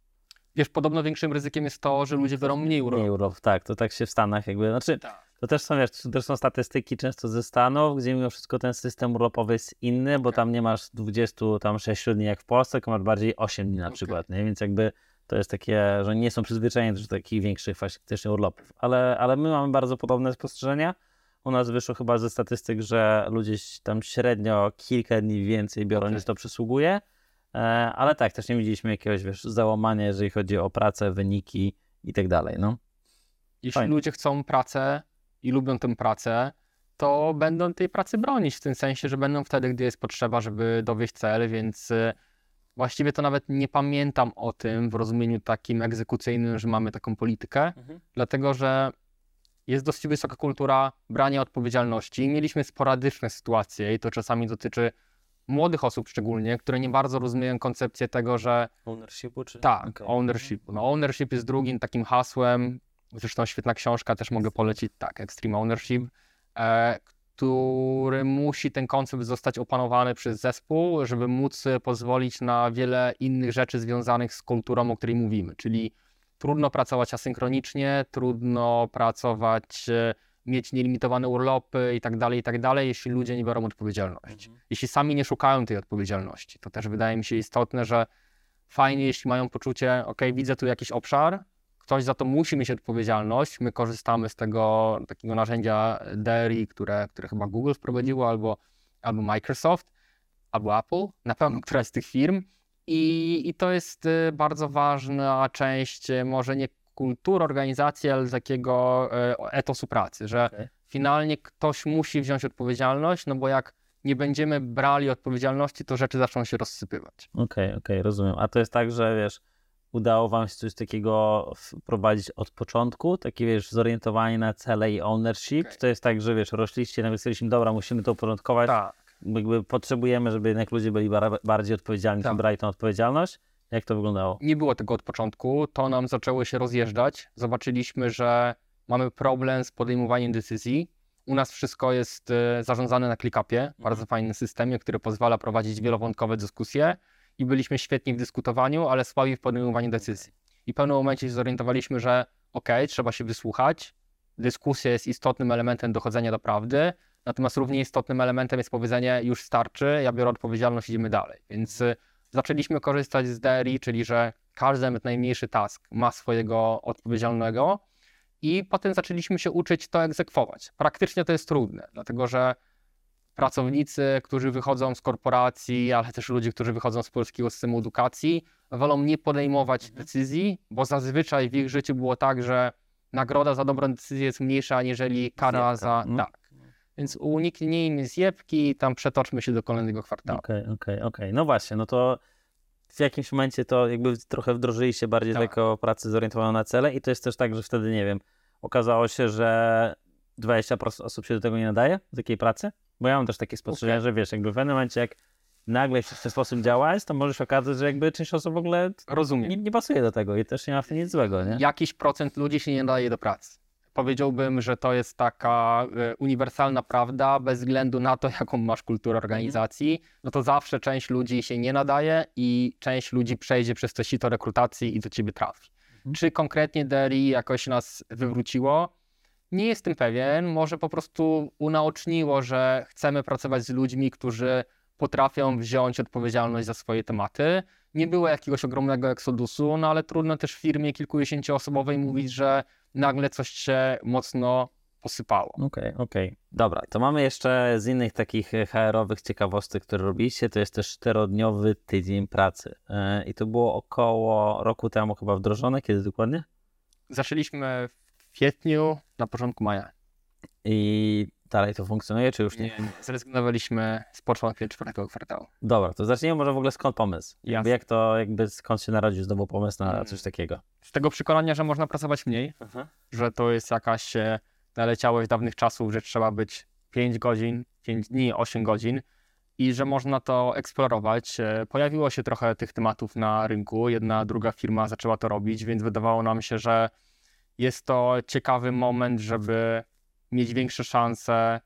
Wiesz, podobno większym ryzykiem jest to, że ludzie biorą mniej urlopów. Nie urlop, tak, to tak się w Stanach jakby, znaczy Tak. To też są, wiesz, to też są statystyki często ze Stanów, gdzie mimo wszystko ten system urlopowy jest inny, bo Okej. tam nie masz 26 dni jak w Polsce, tylko masz bardziej 8 dni na przykład, nie? więc jakby to jest takie, że nie są przyzwyczajeni do takich większych faktycznie urlopów, ale, ale my mamy bardzo podobne spostrzeżenia. U nas wyszło chyba ze statystyk, że ludzie tam średnio kilka dni więcej biorą Okej. niż to przysługuje, e, ale tak, też nie widzieliśmy jakiegoś, wiesz, załamania, jeżeli chodzi o pracę, wyniki i tak dalej, no. Jeśli Fajnie. ludzie chcą pracę i lubią tę pracę, to będą tej pracy bronić, w tym sensie, że będą wtedy, gdy jest potrzeba, żeby dowieść cel, więc y, właściwie to nawet nie pamiętam o tym w rozumieniu takim egzekucyjnym, że mamy taką politykę, dlatego że jest dosyć wysoka kultura brania odpowiedzialności. Mieliśmy sporadyczne sytuacje i to czasami dotyczy młodych osób szczególnie, które nie bardzo rozumieją koncepcję tego, że Ownershipu czy? tak, Okej. ownership. No, ownership jest drugim takim hasłem. Zresztą świetna książka, też mogę polecić, tak, Extreme Ownership, e, który musi ten koncept zostać opanowany przez zespół, żeby móc pozwolić na wiele innych rzeczy związanych z kulturą, o której mówimy. Czyli trudno pracować asynchronicznie, trudno pracować, e, mieć nielimitowane urlopy i tak dalej, i tak dalej, jeśli ludzie nie biorą odpowiedzialności. Mhm. Jeśli sami nie szukają tej odpowiedzialności, to też wydaje mi się istotne, że fajnie, jeśli mają poczucie, ok, widzę tu jakiś obszar, ktoś za to musi mieć odpowiedzialność. My korzystamy z tego takiego narzędzia DRI, które, które chyba Google wprowadziło, albo, albo Microsoft, albo Apple, na pewno któraś z tych firm. I, I to jest y, bardzo ważna część, y, może nie kultury organizacji, ale takiego y, etosu pracy, że Okej. finalnie ktoś musi wziąć odpowiedzialność, no bo jak nie będziemy brali odpowiedzialności, to rzeczy zaczną się rozsypywać. Okej, okej, rozumiem. A to jest tak, że wiesz, udało wam się coś takiego wprowadzić od początku, takie wiesz, zorientowanie na cele i ownership? Okej. Czy to jest tak, że wiesz, rośliście, nagle stwierdziliśmy, dobra, musimy to uporządkować, Tak. jakby potrzebujemy, żeby jednak ludzie byli bar- bardziej odpowiedzialni, Tak. brali tą odpowiedzialność? Jak to wyglądało? Nie było tego od początku, to nam zaczęło się rozjeżdżać. Zobaczyliśmy, że mamy problem z podejmowaniem decyzji. U nas wszystko jest e, zarządzane na ClickUpie, bardzo fajnym systemie, który pozwala prowadzić wielowątkowe dyskusje i byliśmy świetni w dyskutowaniu, ale słabi w podejmowaniu decyzji. I w pewnym momencie się zorientowaliśmy, że ok, trzeba się wysłuchać, dyskusja jest istotnym elementem dochodzenia do prawdy, natomiast równie istotnym elementem jest powiedzenie już starczy, ja biorę odpowiedzialność, idziemy dalej. Więc y, zaczęliśmy korzystać z DRI, czyli że każdy nawet najmniejszy task ma swojego odpowiedzialnego i potem zaczęliśmy się uczyć to egzekwować. Praktycznie to jest trudne, dlatego że pracownicy, którzy wychodzą z korporacji, ale też ludzie, którzy wychodzą z polskiego systemu edukacji, wolą nie podejmować decyzji, bo zazwyczaj w ich życiu było tak, że nagroda za dobrą decyzję jest mniejsza, aniżeli kara za... no. Tak. Więc uniknijmy zjebki i tam przetoczmy się do kolejnego kwartału. Okej, okej, okej. No właśnie, no to w jakimś momencie to jakby trochę wdrożyliście bardziej Tak. taką pracę zorientowaną na cele i to jest też tak, że wtedy, nie wiem, okazało się, że 20% osób się do tego nie nadaje, do takiej pracy? Bo ja mam też takie spostrzeżenie, Okej. że wiesz, jakby w pewnym momencie jak nagle chcesz w ten sposób działać, to możesz okazać, że jakby część osób w ogóle Rozumiem. nie, nie pasuje do tego i też nie ma w tym nic złego, nie? jakiś procent ludzi się nie nadaje do pracy. Powiedziałbym, że to jest taka e, uniwersalna prawda, bez względu na to, jaką masz kulturę organizacji, no to zawsze część ludzi się nie nadaje i część ludzi przejdzie przez to sito rekrutacji i do ciebie trafi. Mhm. Czy konkretnie DRI jakoś nas wywróciło? Nie jestem pewien, może po prostu unaoczniło, że chcemy pracować z ludźmi, którzy potrafią wziąć odpowiedzialność za swoje tematy. Nie było jakiegoś ogromnego eksodusu, no ale trudno też w firmie kilkudziesięcioosobowej mówić, że nagle coś się mocno posypało. Okej, okej. Dobra, to mamy jeszcze z innych takich e, HR-owych ciekawostek, które robiliście, to jest też czterodniowy tydzień pracy. E, I to było około roku temu chyba wdrożone, kiedy dokładnie? Zaczęliśmy kwietniu, na początku maja. I dalej to funkcjonuje, czy już nie? Nie, nie. Zrezygnowaliśmy z początkiem czwartego kwartału. Dobra, to zacznijmy może w ogóle skąd pomysł? Jakby jak to, jakby skąd się narodził znowu pomysł na Mm. coś takiego? Z tego przekonania, że można pracować mniej, że to jest jakaś e, naleciałość dawnych czasów, że trzeba być 5 godzin, 5 dni, 8 godzin i że można to eksplorować. E, Pojawiło się trochę tych tematów na rynku, jedna, druga firma zaczęła to robić, więc wydawało nam się, że jest to ciekawy moment, żeby mieć większe szanse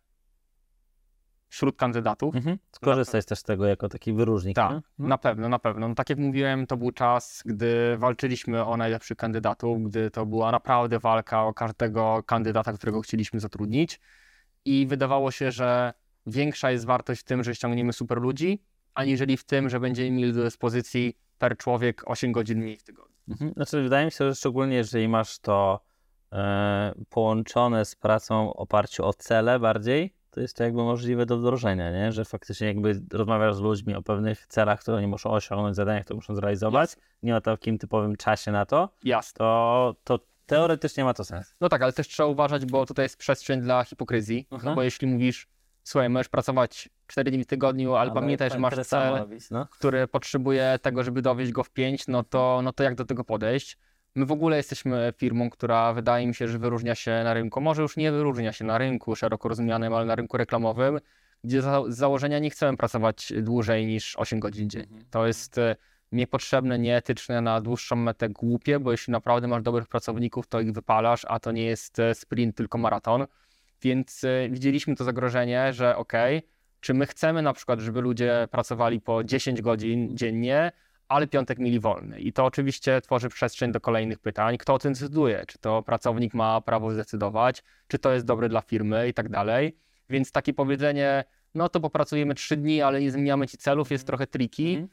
wśród kandydatów. Mhm. Skorzystać też z tego jako taki wyróżnik. Tak? No. na pewno, na pewno. No, tak jak mówiłem, to był czas, gdy walczyliśmy o najlepszych kandydatów, gdy to była naprawdę walka o każdego kandydata, którego chcieliśmy zatrudnić. I wydawało się, że większa jest wartość w tym, że ściągniemy super ludzi, aniżeli w tym, że będziemy mieli do dyspozycji per człowiek 8 godzin mniej w tygodniu. Mhm. Znaczy, wydaje mi się, że szczególnie jeżeli masz to połączone z pracą w oparciu o cele bardziej, to jest to jakby możliwe do wdrożenia, nie? że faktycznie jakby rozmawiasz z ludźmi o pewnych celach, które oni muszą osiągnąć, zadaniach, które muszą zrealizować, nie o takim typowym czasie na to, Jasne. to, to teoretycznie ma to sens. No tak, ale też trzeba uważać, bo tutaj jest przestrzeń dla hipokryzji, no Mhm. bo jeśli mówisz, słuchaj, możesz pracować 4 dni w tygodniu, ale pamiętaj, że masz cel, robić, no. który potrzebuje tego, żeby dowieść go w 5, no to, no to jak do tego podejść? My w ogóle jesteśmy firmą, która wydaje mi się, że wyróżnia się na rynku. Może już nie wyróżnia się na rynku szeroko rozumianym, ale na rynku reklamowym, gdzie za, z założenia nie chcemy pracować dłużej niż 8 godzin dziennie. To jest e, niepotrzebne, nieetyczne, na dłuższą metę głupie, bo jeśli naprawdę masz dobrych pracowników, to ich wypalasz, a to nie jest e, sprint, tylko maraton. Więc e, widzieliśmy to zagrożenie, że okej, czy my chcemy na przykład, żeby ludzie pracowali po 10 godzin dziennie, ale piątek mieli wolny. I to oczywiście tworzy przestrzeń do kolejnych pytań. Kto o tym decyduje? Czy to pracownik ma prawo zdecydować? Czy to jest dobre dla firmy i tak dalej? Więc takie powiedzenie, no to popracujemy 3 dni, ale nie zmieniamy ci celów, jest trochę tricky. Mhm.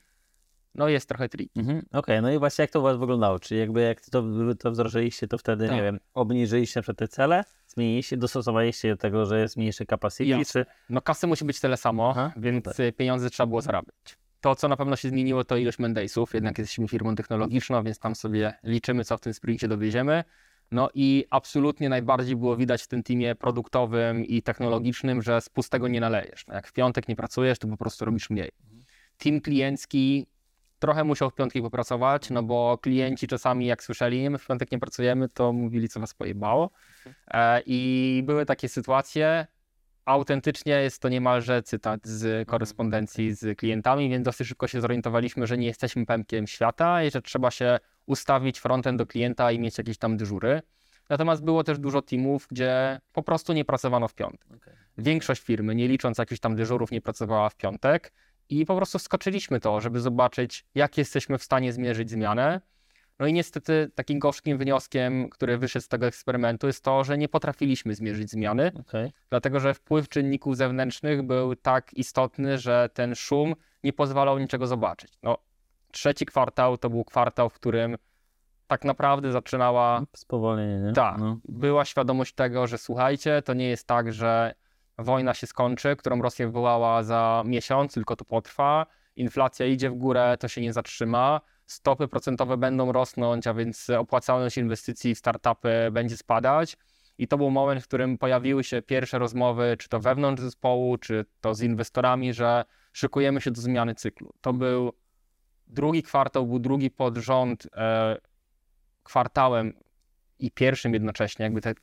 No jest trochę tricky. Mhm. Okej, no i właśnie jak to u was wyglądało? Czy jakby jak to, to wdrożyliście, to wtedy, nie Tak. wiem, obniżyliście na te cele, zmieniliście, dostosowaliście do tego, że jest mniejszy capacity, czy... No kasy musi być tyle samo, Aha, więc tak. pieniądze trzeba było zarabiać. To, co na pewno się zmieniło, to ilość Mendaysów. Jednak jesteśmy firmą technologiczną, więc tam sobie liczymy, co w tym sprincie dowieziemy. No i absolutnie najbardziej było widać w tym teamie produktowym i technologicznym, że z pustego nie nalejesz. No jak w piątek nie pracujesz, to po prostu robisz mniej. Team kliencki trochę musiał w piątki popracować, no bo klienci czasami jak słyszeli, my w piątek nie pracujemy, to mówili, co was pojebało. E, I były takie sytuacje, autentycznie jest to niemalże cytat z korespondencji z klientami, więc dosyć szybko się zorientowaliśmy, że nie jesteśmy pępkiem świata i że trzeba się ustawić frontem do klienta i mieć jakieś tam dyżury. Natomiast było też dużo teamów, gdzie po prostu nie pracowano w piątek. Większość firmy, nie licząc jakichś tam dyżurów, nie pracowała w piątek i po prostu skoczyliśmy to, żeby zobaczyć, jak jesteśmy w stanie zmierzyć zmianę. No i niestety takim gorzkim wnioskiem, który wyszedł z tego eksperymentu jest to, że nie potrafiliśmy zmierzyć zmiany, Okej. dlatego że wpływ czynników zewnętrznych był tak istotny, że ten szum nie pozwalał niczego zobaczyć. No, trzeci kwartał to był kwartał, w którym tak naprawdę zaczynała Spowolnienie, nie? tak, No. była świadomość tego, że słuchajcie, to nie jest tak, że wojna się skończy, którą Rosja wywołała za miesiąc, tylko to potrwa. Inflacja idzie w górę, to się nie zatrzyma. Stopy procentowe będą rosnąć, a więc opłacalność inwestycji w startupy będzie spadać. I to był moment, w którym pojawiły się pierwsze rozmowy, czy to wewnątrz zespołu, czy to z inwestorami, że szykujemy się do zmiany cyklu. To był drugi kwartał, był drugi pod rząd e, kwartałem i pierwszym jednocześnie, jakby te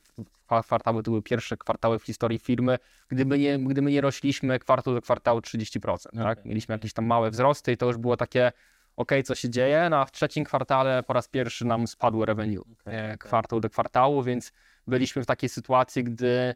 kwa- kwartały to były pierwsze kwartały w historii firmy, gdyby nie, gdy my nie rośliśmy kwartał do kwartału 30%, tak? Mieliśmy jakieś tam małe wzrosty i to już było takie, ok, co się dzieje, no a w trzecim kwartale po raz pierwszy nam spadło revenue, okej. kwartał do kwartału, więc byliśmy w takiej sytuacji, gdy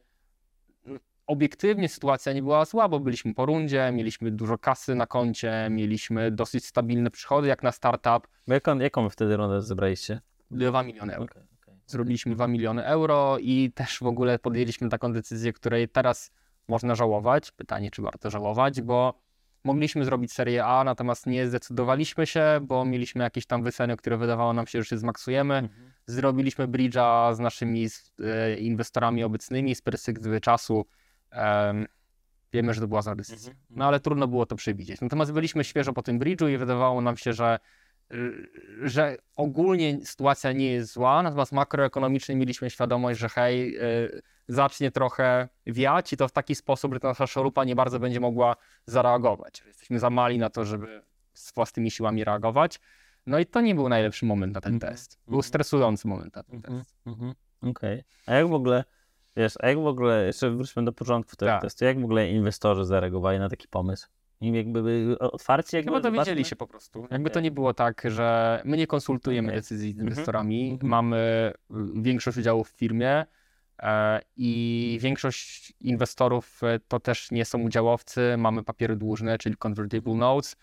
mm, obiektywnie sytuacja nie była zła, bo byliśmy po rundzie, mieliśmy dużo kasy na koncie, mieliśmy dosyć stabilne przychody jak na startup, Bo Jaką, jaką wtedy rundę zebraliście? 2 miliony euro. Okej, okej. Zrobiliśmy 2 miliony euro i też w ogóle podjęliśmy taką decyzję, której teraz można żałować. Pytanie, czy warto żałować, bo mogliśmy zrobić serię A, natomiast nie zdecydowaliśmy się, bo mieliśmy jakieś tam wyceny, które wydawało nam się, że się zmaksujemy. Mhm. Zrobiliśmy bridge'a z naszymi e, inwestorami obecnymi z perspektywy czasu. em, wiemy, że to była zła decyzja. Mhm. No ale trudno było to przewidzieć. Natomiast byliśmy świeżo po tym bridge'u i wydawało nam się, że że ogólnie sytuacja nie jest zła, natomiast makroekonomicznie mieliśmy świadomość, że hej, y, zacznie trochę wiać i to w taki sposób, że ta nasza szorupa nie bardzo będzie mogła zareagować. Jesteśmy za mali na to, żeby z własnymi siłami reagować. No i to nie był najlepszy moment na ten Mhm, test. Był mhm. stresujący moment na ten Mhm, test. Okej. A jak w ogóle, wiesz, a jak w ogóle, jeszcze wróćmy do początku tego Tak. testu, jak w ogóle inwestorzy zareagowali na taki pomysł? I jakby byli otwarci? Jakby Chyba dowiedzieli zobaczmy? się po prostu. Jakby to nie było tak, że my nie konsultujemy decyzji z Mhm, inwestorami. mhm. Mamy y, większość udziałów w firmie e, i większość inwestorów e, to też nie są udziałowcy. Mamy papiery dłużne, czyli convertible notes.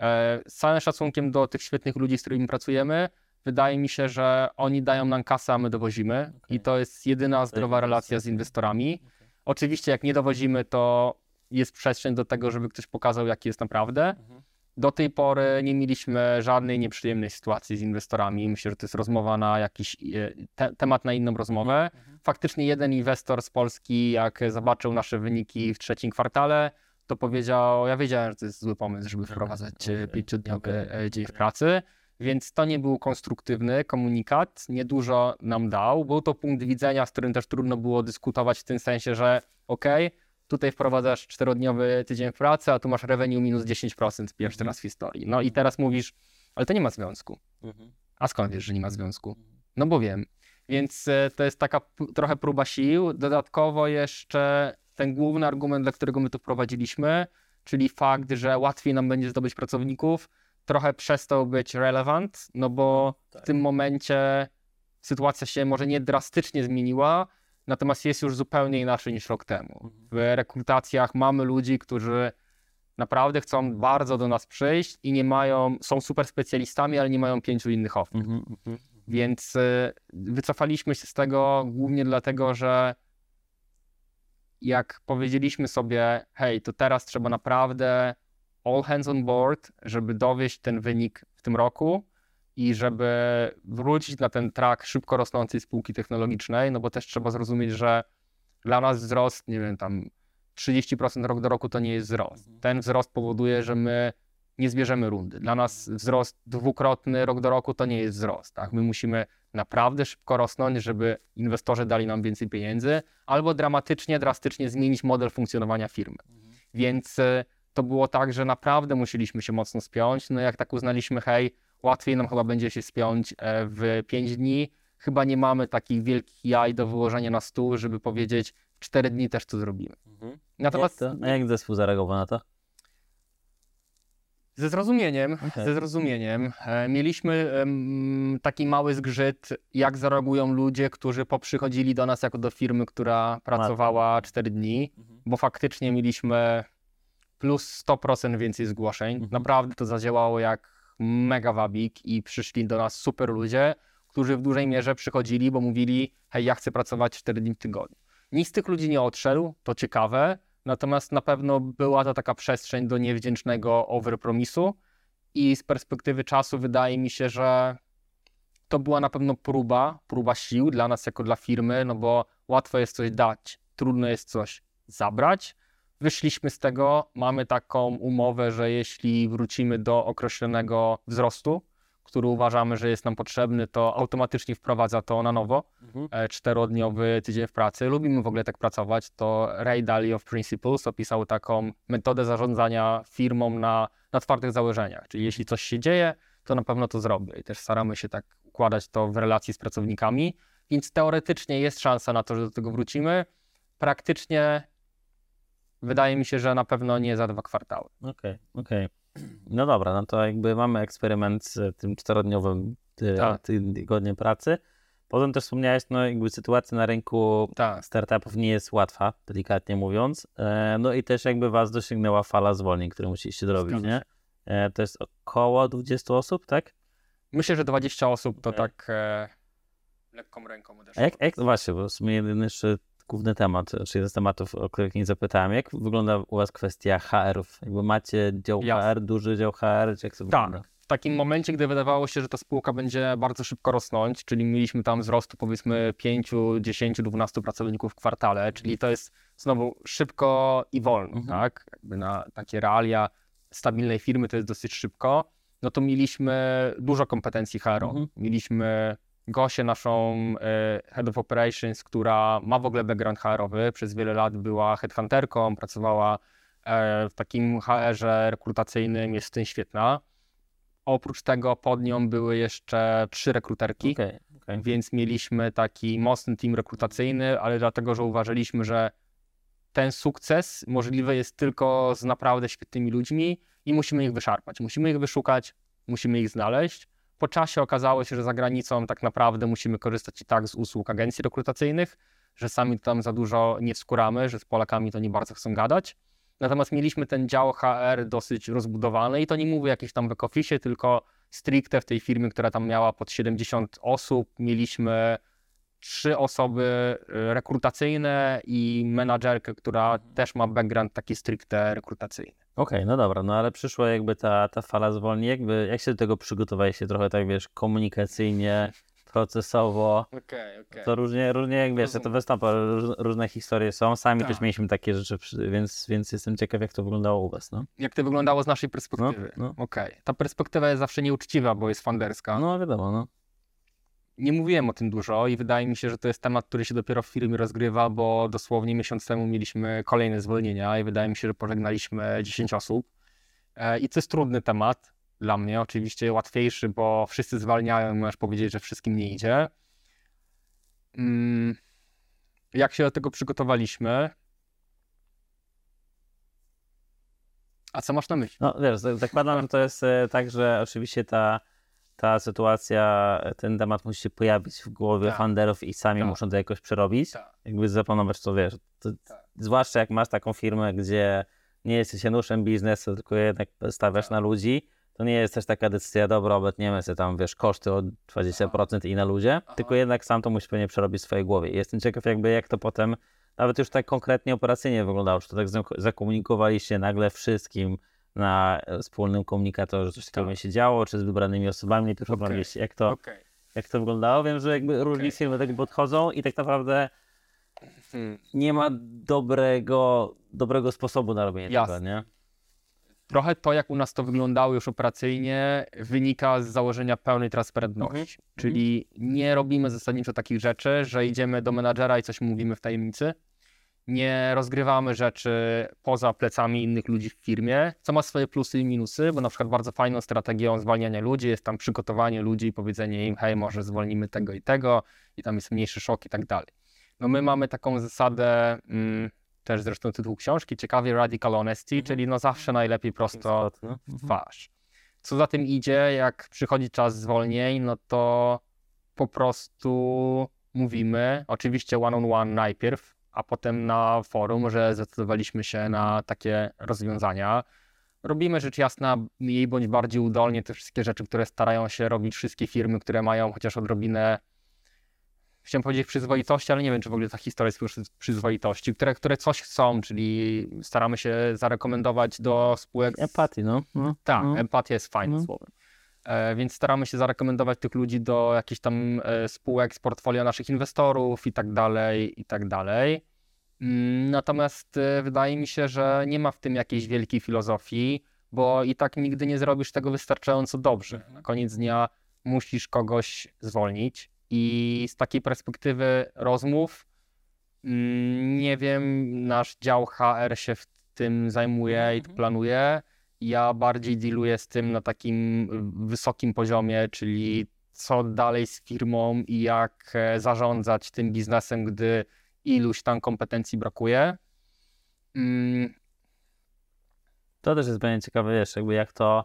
E, Z całym szacunkiem do tych świetnych ludzi, z którymi pracujemy, wydaje mi się, że oni dają nam kasę, a my dowozimy. Okej. I to jest jedyna zdrowa relacja z inwestorami. Oczywiście, jak nie dowozimy, to jest przestrzeń do tego, żeby ktoś pokazał, jaki jest naprawdę. Mhm. Do tej pory nie mieliśmy żadnej nieprzyjemnej sytuacji z inwestorami. Myślę, że to jest rozmowa na jakiś e, te, temat na inną rozmowę. Mhm. Faktycznie jeden inwestor z Polski, jak zobaczył nasze wyniki w trzecim kwartale, to powiedział, ja wiedziałem, że to jest zły pomysł, żeby wprowadzać okay, pięciodniowy e, dzień w pracy. Więc to nie był konstruktywny komunikat, niedużo nam dał. Był to punkt widzenia, z którym też trudno było dyskutować w tym sensie, że okej, tutaj wprowadzasz czterodniowy tydzień pracy, a tu masz revenue minus 10% pierwszy Mhm. raz w historii. No i teraz mówisz, ale to nie ma związku. Mhm. A skąd wiesz, że nie ma związku? No bo wiem. Więc e, to jest taka trochę próba sił. Dodatkowo jeszcze ten główny argument, dla którego my to wprowadziliśmy, czyli fakt, że łatwiej nam będzie zdobyć pracowników, trochę przestał być relevant, no bo Tak. w tym momencie sytuacja się może nie drastycznie zmieniła, natomiast jest już zupełnie inaczej niż rok temu. Mhm. W rekrutacjach mamy ludzi, którzy naprawdę chcą bardzo do nas przyjść i nie mają, są super specjalistami, ale nie mają pięciu innych ofert. Mhm. Mhm. Więc y, wycofaliśmy się z tego głównie dlatego, że jak powiedzieliśmy sobie, hej, to teraz trzeba naprawdę all hands on board, żeby dowieść ten wynik w tym roku i żeby wrócić na ten track szybko rosnącej spółki technologicznej, no bo też trzeba zrozumieć, że dla nas wzrost, nie wiem, tam 30% rok do roku to nie jest wzrost. Mhm. Ten wzrost powoduje, że my nie zbierzemy rundy. Dla nas wzrost dwukrotny rok do roku to nie jest wzrost. Tak? My musimy naprawdę szybko rosnąć, żeby inwestorzy dali nam więcej pieniędzy, albo dramatycznie, drastycznie zmienić model funkcjonowania firmy. Więc y, to było tak, że naprawdę musieliśmy się mocno spiąć. No jak tak uznaliśmy, hej, łatwiej nam chyba będzie się spiąć e, w 5 dni. Chyba nie mamy takich wielkich jaj do wyłożenia na stół, żeby powiedzieć, w 4 dni też to zrobimy. Mhm. Natomiast Jak to? A jak zespół zareagował na to? Ze zrozumieniem, Okej. ze zrozumieniem. E, Mieliśmy taki mały zgrzyt, jak zareagują ludzie, którzy poprzychodzili do nas jako do firmy, która pracowała 4 dni, bo faktycznie mieliśmy plus 100% więcej zgłoszeń. Mhm. Naprawdę to zadziałało jak mega wabik i przyszli do nas super ludzie, którzy w dużej mierze przychodzili, bo mówili, hej, ja chcę pracować 4 dni w tygodniu. Nikt z tych ludzi nie odszedł, to ciekawe, natomiast na pewno była to taka przestrzeń do niewdzięcznego overpromisu i z perspektywy czasu wydaje mi się, że to była na pewno próba, próba sił dla nas jako dla firmy, no bo łatwo jest coś dać, trudno jest coś zabrać. Wyszliśmy z tego, mamy taką umowę, że jeśli wrócimy do określonego wzrostu, który uważamy, że jest nam potrzebny, to automatycznie wprowadza to na nowo Mhm. e, czterodniowy tydzień w pracy. Lubimy w ogóle tak pracować. To Ray Dalio of Principles opisał taką metodę zarządzania firmą na, na twardych założeniach. Czyli jeśli coś się dzieje, to na pewno to zrobię. I też staramy się tak układać to w relacji z pracownikami. Więc teoretycznie jest szansa na to, że do tego wrócimy. Praktycznie wydaje mi się, że na pewno nie za dwa kwartały. Okej, okej. No dobra, no to jakby mamy eksperyment z tym czterodniowym ty, Tak. tygodniem pracy. Potem też wspomniałeś, no jakby sytuacja na rynku Tak. startupów nie jest łatwa, delikatnie mówiąc. E, no i też jakby was dosięgnęła fala zwolnień, które musieliście zrobić, nie? E, to jest około 20 osób, tak? Myślę, że 20 osób to Okej. tak e, lekką ręką A odeszło. jak, jak, właśnie, bo w sumie jeden jeszcze główny temat, czy jeden z tematów, o których nie zapytałem, jak wygląda u was kwestia HR-ów? Jakby macie dział Jasne. HR, duży dział HR, czy jak to wygląda? Tak. W takim momencie, gdy wydawało się, że ta spółka będzie bardzo szybko rosnąć, czyli mieliśmy tam wzrostu powiedzmy 5, 10, 12 pracowników w kwartale, czyli to jest znowu szybko i wolno, Mhm. tak? Jakby na takie realia stabilnej firmy to jest dosyć szybko. no to mieliśmy dużo kompetencji HR. Mhm. Mieliśmy Gosię, naszą e, Head of Operations, która ma w ogóle background HR-owy. Przez wiele lat była headhunterką, pracowała e, w takim HR-ze rekrutacyjnym, jest w tym świetna. Oprócz tego pod nią były jeszcze trzy rekruterki, Okej, okej. więc mieliśmy taki mocny team rekrutacyjny, ale dlatego, że uważaliśmy, że ten sukces możliwy jest tylko z naprawdę świetnymi ludźmi i musimy ich wyszarpać. Musimy ich wyszukać, musimy ich znaleźć. Po czasie okazało się, że za granicą tak naprawdę musimy korzystać i tak z usług agencji rekrutacyjnych, że sami tam za dużo nie wskuramy, że z Polakami to nie bardzo chcą gadać. Natomiast mieliśmy ten dział HR dosyć rozbudowany i to nie mówię jakieś tam back office, tylko stricte w tej firmie, która tam miała pod 70 osób, mieliśmy trzy osoby y, rekrutacyjne i menadżerkę, która też ma background taki stricte rekrutacyjny. Okej, no dobra, no ale przyszła jakby ta, ta fala zwolnień, jakby jak się do tego przygotowaliście trochę tak, wiesz, komunikacyjnie, procesowo, Okej, okej. to różnie, różnie jak wiesz, to występuje, róż, różne historie są, sami Tak. też mieliśmy takie rzeczy, więc, więc jestem ciekaw jak to wyglądało u was, no. Jak to wyglądało z naszej No, perspektywy? no. Okej. Ta perspektywa jest zawsze nieuczciwa, bo jest funderska. no wiadomo, no. Nie mówiłem o tym dużo i wydaje mi się, że to jest temat, który się dopiero w firmie rozgrywa, bo dosłownie miesiąc temu mieliśmy kolejne zwolnienia i wydaje mi się, że pożegnaliśmy 10 osób. E, I to jest trudny temat dla mnie, oczywiście łatwiejszy, bo wszyscy zwalniają możesz powiedzieć, że wszystkim nie idzie. Mm, Jak się do tego przygotowaliśmy? A co masz na myśli? No wiesz, za- zakładam, że to jest e, tak, że oczywiście ta, ta sytuacja, e, ten temat musi się pojawić w głowie Tak. funderów i sami Tak. muszą to jakoś przerobić. Tak. Jakby zaplanować to, wiesz, to, Tak. zwłaszcza jak masz taką firmę, gdzie nie jesteś januszem biznesu, tylko jednak stawiasz na ludzi, to nie jest też taka decyzja, dobra, obetniemy sobie tam, wiesz, koszty o 20% i na ludzie, Aha. tylko jednak sam to musisz pewnie przerobić w swojej głowie. Jestem ciekaw jakby jak to potem, nawet już tak konkretnie operacyjnie wyglądało, czy to tak zak- zakomunikowaliście nagle wszystkim na e, wspólnym komunikatorze, coś takiego Tak. będzie się działo, czy z wybranymi osobami, najpierw okay. jak to, Okej. jak to wyglądało. Wiem, że jakby różni Okej. firmy do tego podchodzą i tak naprawdę Hmm. nie ma dobrego, dobrego sposobu na robienie Jasne. tego, nie? Trochę to, jak u nas to wyglądało już operacyjnie, wynika z założenia pełnej transparentności. Mhm. Czyli nie robimy zasadniczo takich rzeczy, że idziemy do menadżera i coś mówimy w tajemnicy. Nie rozgrywamy rzeczy poza plecami innych ludzi w firmie, co ma swoje plusy i minusy, bo na przykład bardzo fajną strategią zwalniania ludzi jest tam przygotowanie ludzi i powiedzenie im, hej, może zwolnimy tego i tego, i tam jest mniejszy szok i tak dalej. No my mamy taką zasadę, mm, też zresztą tytuł książki, ciekawie Radical Honesty, Mhm. czyli no zawsze najlepiej prosto w twarz. Co za tym idzie, jak przychodzi czas zwolnień, no to po prostu mówimy, oczywiście one on one najpierw, a potem na forum, że zdecydowaliśmy się na takie rozwiązania. Robimy rzecz jasna mniej bądź bardziej udolnie te wszystkie rzeczy, które starają się robić wszystkie firmy, które mają chociaż odrobinę chciałem powiedzieć przyzwoitości, ale nie wiem, czy w ogóle ta historia jest przy- przyzwoitości, które, które coś chcą, czyli staramy się zarekomendować do spółek z Empatii, no. no. tak, no. empatia jest fajnym No. słowem. E, więc staramy się zarekomendować tych ludzi do jakichś tam e, spółek z portfolio naszych inwestorów i tak dalej, i tak dalej. Mm, Natomiast e, wydaje mi się, że nie ma w tym jakiejś wielkiej filozofii, bo i tak nigdy nie zrobisz tego wystarczająco dobrze. Na koniec dnia musisz kogoś zwolnić i z takiej perspektywy rozmów, mm, nie wiem, nasz dział HR się w tym zajmuje i Mhm. planuje. Ja bardziej dealuję z tym na takim wysokim poziomie, czyli co dalej z firmą i jak e, zarządzać tym biznesem, gdy iluś tam kompetencji brakuje. Mm, To też jest będzie ciekawe, wiesz, jakby jak to,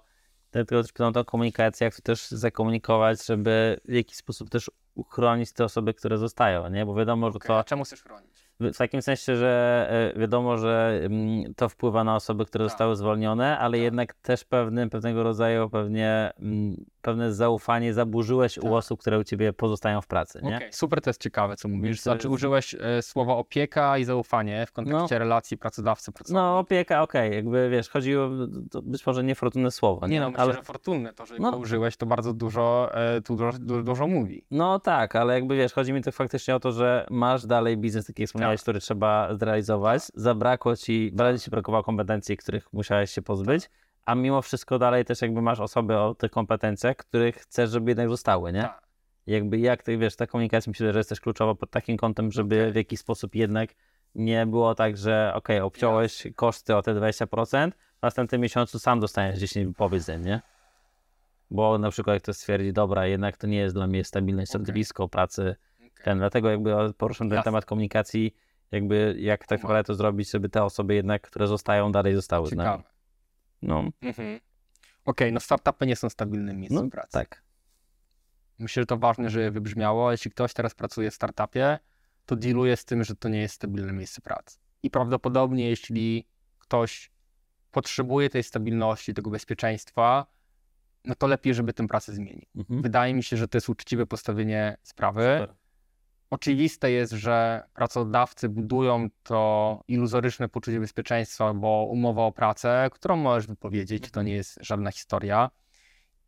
dlatego też pytam o komunikację, jak to też zakomunikować, żeby w jakiś sposób też uchronić te osoby, które zostają, nie? Bo wiadomo, że okej, to a czemu chcesz chronić? W takim sensie, że e, wiadomo, że mm, to wpływa na osoby, które Tak. zostały zwolnione, ale Tak. jednak też pewnym, pewnego rodzaju pewnie mm, pewne zaufanie zaburzyłeś Tak. u osób, które u ciebie pozostają w pracy, nie? Okej, super, to jest ciekawe, co mówisz. To Znaczy, użyłeś e, słowa opieka i zaufanie w kontekście relacji pracodawcy-pracownika. No opieka, okej, jakby wiesz, chodzi o to być może niefortunne słowo, nie? Nie no, myślę, ale, że fortunne to, że No. użyłeś, to bardzo dużo, e, tu dużo, du- dużo mówi. No tak, ale jakby wiesz, chodzi mi to faktycznie o to, że masz dalej biznes, taki jak Tak. który trzeba zrealizować. Zabrakło ci, bardziej ci brakowało kompetencji, których musiałeś się pozbyć, a mimo wszystko dalej też jakby masz osoby o tych kompetencjach, których chcesz, żeby jednak zostały, nie? Tak. Jakby jak ty wiesz, ta komunikacja myślę, że jest też kluczowa pod takim kątem, żeby w jakiś sposób jednak nie było tak, że okej, obciąłeś koszty o te 20%, w następnym miesiącu sam dostaniesz 10 wypowiedzeń, nie? Bo na przykład jak ktoś stwierdzi, dobra, jednak to nie jest dla mnie stabilne środowisko pracy, ten, dlatego jakby poruszam ten Jasne. temat komunikacji, jakby jak tak naprawdę to zrobić, żeby te osoby jednak, które zostają, dalej zostały z nami. Ciekawe. No, Mhm. Okej, no startupy nie są stabilnym miejscem no pracy. tak. Myślę, że to ważne, żeby wybrzmiało. Jeśli ktoś teraz pracuje w startupie, to dealuje z tym, że to nie jest stabilne miejsce pracy. I prawdopodobnie, jeśli ktoś potrzebuje tej stabilności, tego bezpieczeństwa, no to lepiej, żeby tę pracę zmienił. Mhm. Wydaje mi się, że to jest uczciwe postawienie sprawy. Super. Oczywiste jest, że pracodawcy budują to iluzoryczne poczucie bezpieczeństwa, bo umowa o pracę, którą możesz wypowiedzieć, to nie jest żadna historia.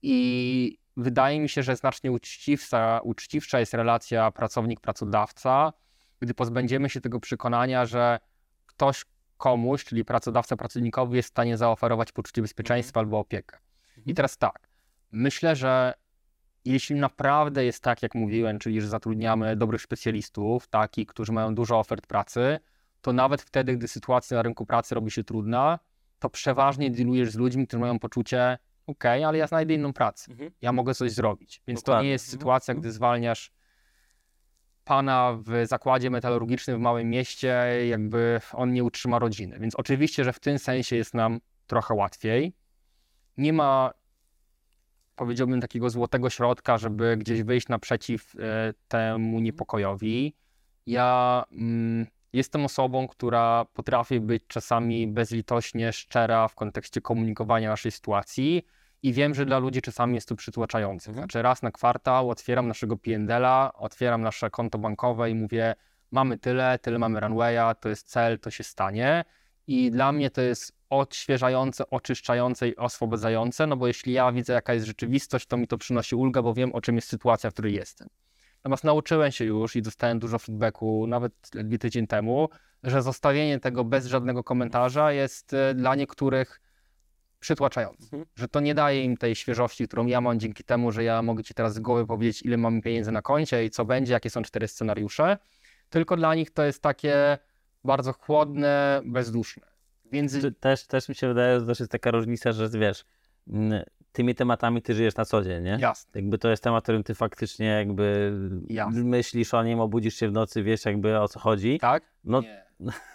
I wydaje mi się, że znacznie uczciwsza, uczciwsza jest relacja pracownik-pracodawca, gdy pozbędziemy się tego przekonania, że ktoś komuś, czyli pracodawca pracownikowi, jest w stanie zaoferować poczucie bezpieczeństwa albo opiekę. I Mhm. teraz tak, myślę, że jeśli naprawdę jest tak, jak mówiłem, czyli że zatrudniamy dobrych specjalistów, takich, którzy mają dużo ofert pracy, to nawet wtedy, gdy sytuacja na rynku pracy robi się trudna, to przeważnie dealujesz z ludźmi, którzy mają poczucie, okej, ale ja znajdę inną pracę, Mhm. ja mogę coś zrobić. Więc to Dokładnie. nie jest Mhm. sytuacja, gdy zwalniasz pana w zakładzie metalurgicznym w małym mieście, jakby on nie utrzyma rodziny. Więc oczywiście, że w tym sensie jest nam trochę łatwiej. Nie ma, powiedziałbym, takiego złotego środka, żeby gdzieś wyjść naprzeciw e, temu niepokojowi. Ja mm, jestem osobą, która potrafi być czasami bezlitośnie szczera w kontekście komunikowania naszej sytuacji i wiem, że dla ludzi czasami jest to przytłaczające. Mhm. Znaczy raz na kwartał otwieram naszego P&L-a, otwieram nasze konto bankowe i mówię, mamy tyle, tyle mamy runwaya, to jest cel, to się stanie. I dla mnie to jest odświeżające, oczyszczające i oswobodzające, no bo jeśli ja widzę, jaka jest rzeczywistość, to mi to przynosi ulgę, bo wiem, o czym jest sytuacja, w której jestem. Natomiast nauczyłem się już i dostałem dużo feedbacku, nawet ledwie tydzień temu, że zostawienie tego bez żadnego komentarza jest e, dla niektórych przytłaczające. Mhm. Że to nie daje im tej świeżości, którą ja mam dzięki temu, że ja mogę ci teraz z głowy powiedzieć, ile mam pieniędzy na koncie i co będzie, jakie są cztery scenariusze. Tylko dla nich to jest takie bardzo chłodne, bezduszne. Więc Też, też mi się wydaje, że też jest taka różnica, że wiesz, mm, tymi tematami ty żyjesz na co dzień, nie? jasne. Jakby to jest temat, którym ty faktycznie jakby Jasne. myślisz o nim, obudzisz się w nocy, wiesz jakby o co chodzi. Tak? No Nie.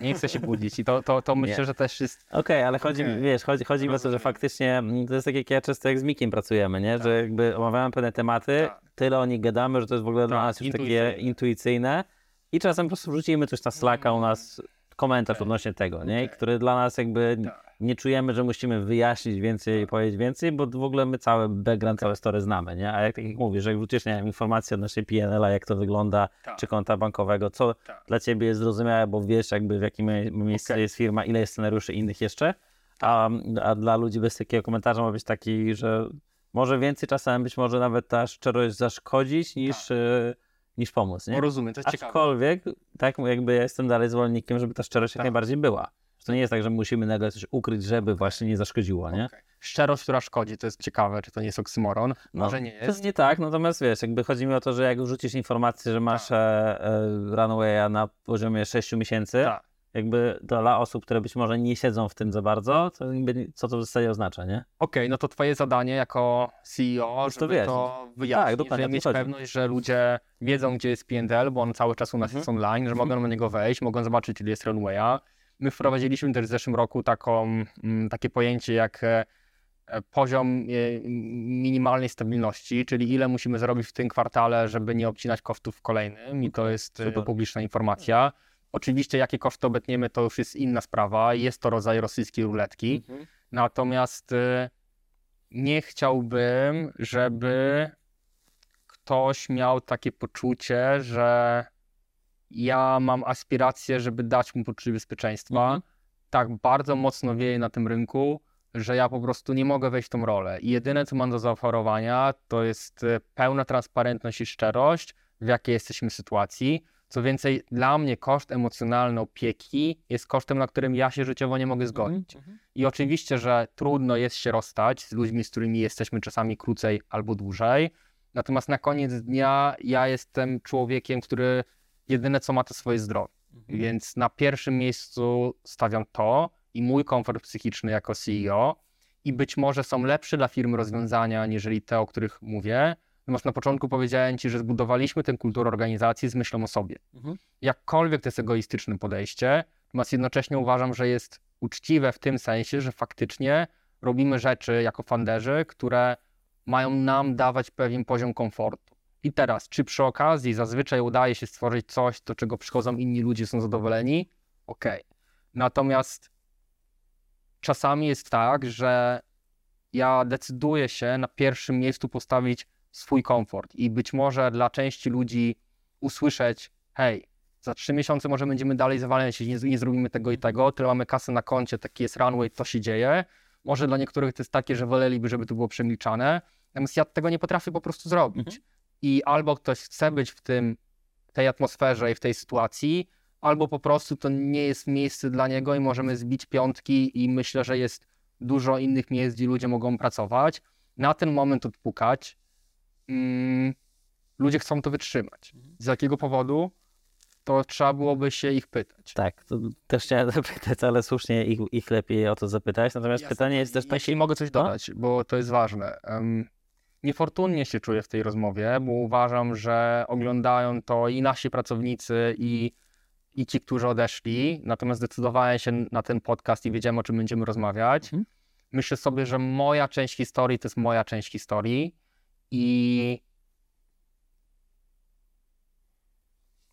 Nie chcę się budzić i to, to, to myślę, Nie. że też jest Okej, ale chodzi, Okej. wiesz, chodzi, chodzi mi o to, że faktycznie mm, to jest tak jak ja często jak z Mikiem pracujemy, nie? Tak. Że jakby omawiamy pewne tematy, Tak. tyle o nich gadamy, że to jest w ogóle dla Tak, nas już takie intuicyjne. intuicyjne i czasem po prostu wrzucimy coś na Slacka u nas, komentarz odnośnie tego, nie? Okej. który dla nas jakby Tak. nie czujemy, że musimy wyjaśnić więcej i Tak. powiedzieć więcej, bo w ogóle my cały background, całe story znamy, nie? A jak tak jak mówisz, że jak wrzucisz, nie wiem, informacje od naszej PNL-a, jak to wygląda, Tak. czy konta bankowego, co Tak. dla ciebie jest zrozumiałe, bo wiesz jakby w jakim mie- miejscu Okej. jest firma, ile jest scenariuszy innych jeszcze, a, a dla ludzi bez takiego komentarza ma być taki, że może więcej czasem być może nawet ta szczerość zaszkodzić niż, Tak. Niż pomóc, nie? Rozumiem, to jest ciekawe. Aczkolwiek, tak jakby ja jestem dalej zwolennikiem, żeby ta szczerość jak Tak. najbardziej była. To nie jest tak, że musimy nagle coś ukryć, żeby właśnie nie zaszkodziło, nie? Okej. Szczerość, która szkodzi, to jest ciekawe, czy to nie jest oksymoron. No, Może nie To jest. nie tak, natomiast wiesz, jakby chodzi mi o to, że jak wrzucisz informację, że masz Tak. e, e, runwaya na poziomie 6 miesięcy, Tak. Jakby dla osób, które być może nie siedzą w tym za bardzo, to co to w zasadzie oznacza, nie? Okej, no to twoje zadanie jako CEO, Jest to żeby wyjaśnić. to wyjaśnić, Tak, dokładnie, żeby mieć chodzi. pewność, że ludzie wiedzą, gdzie jest P&L, bo on cały czas u nas Mhm. jest online, że mogą na niego wejść, mogą zobaczyć, ile jest runwaya. My wprowadziliśmy też w zeszłym roku taką, mm, takie pojęcie jak e, e, poziom e, minimalnej stabilności, czyli ile musimy zrobić w tym kwartale, żeby nie obcinać kosztów w kolejnym i to jest super. publiczna informacja. Oczywiście, jakie koszty obetniemy, to już jest inna sprawa. Jest to rodzaj rosyjskiej ruletki. Natomiast y, nie chciałbym, żeby ktoś miał takie poczucie, że ja mam aspirację, żeby dać mu poczucie bezpieczeństwa. Mhm. Tak bardzo mocno wieje na tym rynku, że ja po prostu nie mogę wejść w tą rolę. I jedyne, co mam do zaoferowania, to jest y, pełna transparentność i szczerość, w jakiej jesteśmy sytuacji. Co więcej, dla mnie koszt emocjonalny opieki jest kosztem, na którym ja się życiowo nie mogę zgodzić. I oczywiście, że trudno jest się rozstać z ludźmi, z którymi jesteśmy czasami krócej albo dłużej. Natomiast na koniec dnia ja jestem człowiekiem, który jedyne co ma to swoje zdrowie. Więc na pierwszym miejscu stawiam to i mój komfort psychiczny jako CEO. I być może są lepsze dla firmy rozwiązania, niżeli te, o których mówię. Natomiast na początku powiedziałem Ci, że zbudowaliśmy tę kulturę organizacji z myślą o sobie. Mhm. Jakkolwiek to jest egoistyczne podejście, natomiast jednocześnie uważam, że jest uczciwe w tym sensie, że faktycznie robimy rzeczy jako funderzy, które mają nam dawać pewien poziom komfortu. I teraz, czy przy okazji zazwyczaj udaje się stworzyć coś, do czego przychodzą inni ludzie, są zadowoleni? Okej. Natomiast czasami jest tak, że ja decyduję się na pierwszym miejscu postawić swój komfort i być może dla części ludzi usłyszeć, hej, za trzy miesiące może będziemy dalej zawalać, nie, nie zrobimy tego i tego, tyle mamy kasę na koncie, taki jest runway, to się dzieje. Może dla niektórych to jest takie, że woleliby, żeby to było przemilczane, natomiast ja tego nie potrafię po prostu zrobić. Mhm. I albo ktoś chce być w tym, w tej atmosferze i w tej sytuacji, albo po prostu to nie jest miejsce dla niego i możemy zbić piątki i myślę, że jest dużo innych miejsc, gdzie ludzie mogą pracować. Na ten moment odpukać. Mm, ludzie chcą to wytrzymać. Z jakiego powodu? To trzeba byłoby się ich pytać. Tak, to też chciałem zapytać, ale słusznie ich, ich lepiej o to zapytać. Natomiast Jasne. pytanie jest też takie, Jeśli mogę coś No. dodać, bo to jest ważne. Em, Niefortunnie się czuję w tej rozmowie, bo uważam, że oglądają to i nasi pracownicy, i, i ci, którzy odeszli. Natomiast zdecydowałem się na ten podcast i wiedziałem, o czym będziemy rozmawiać. Mhm. Myślę sobie, że moja część historii to jest moja część historii i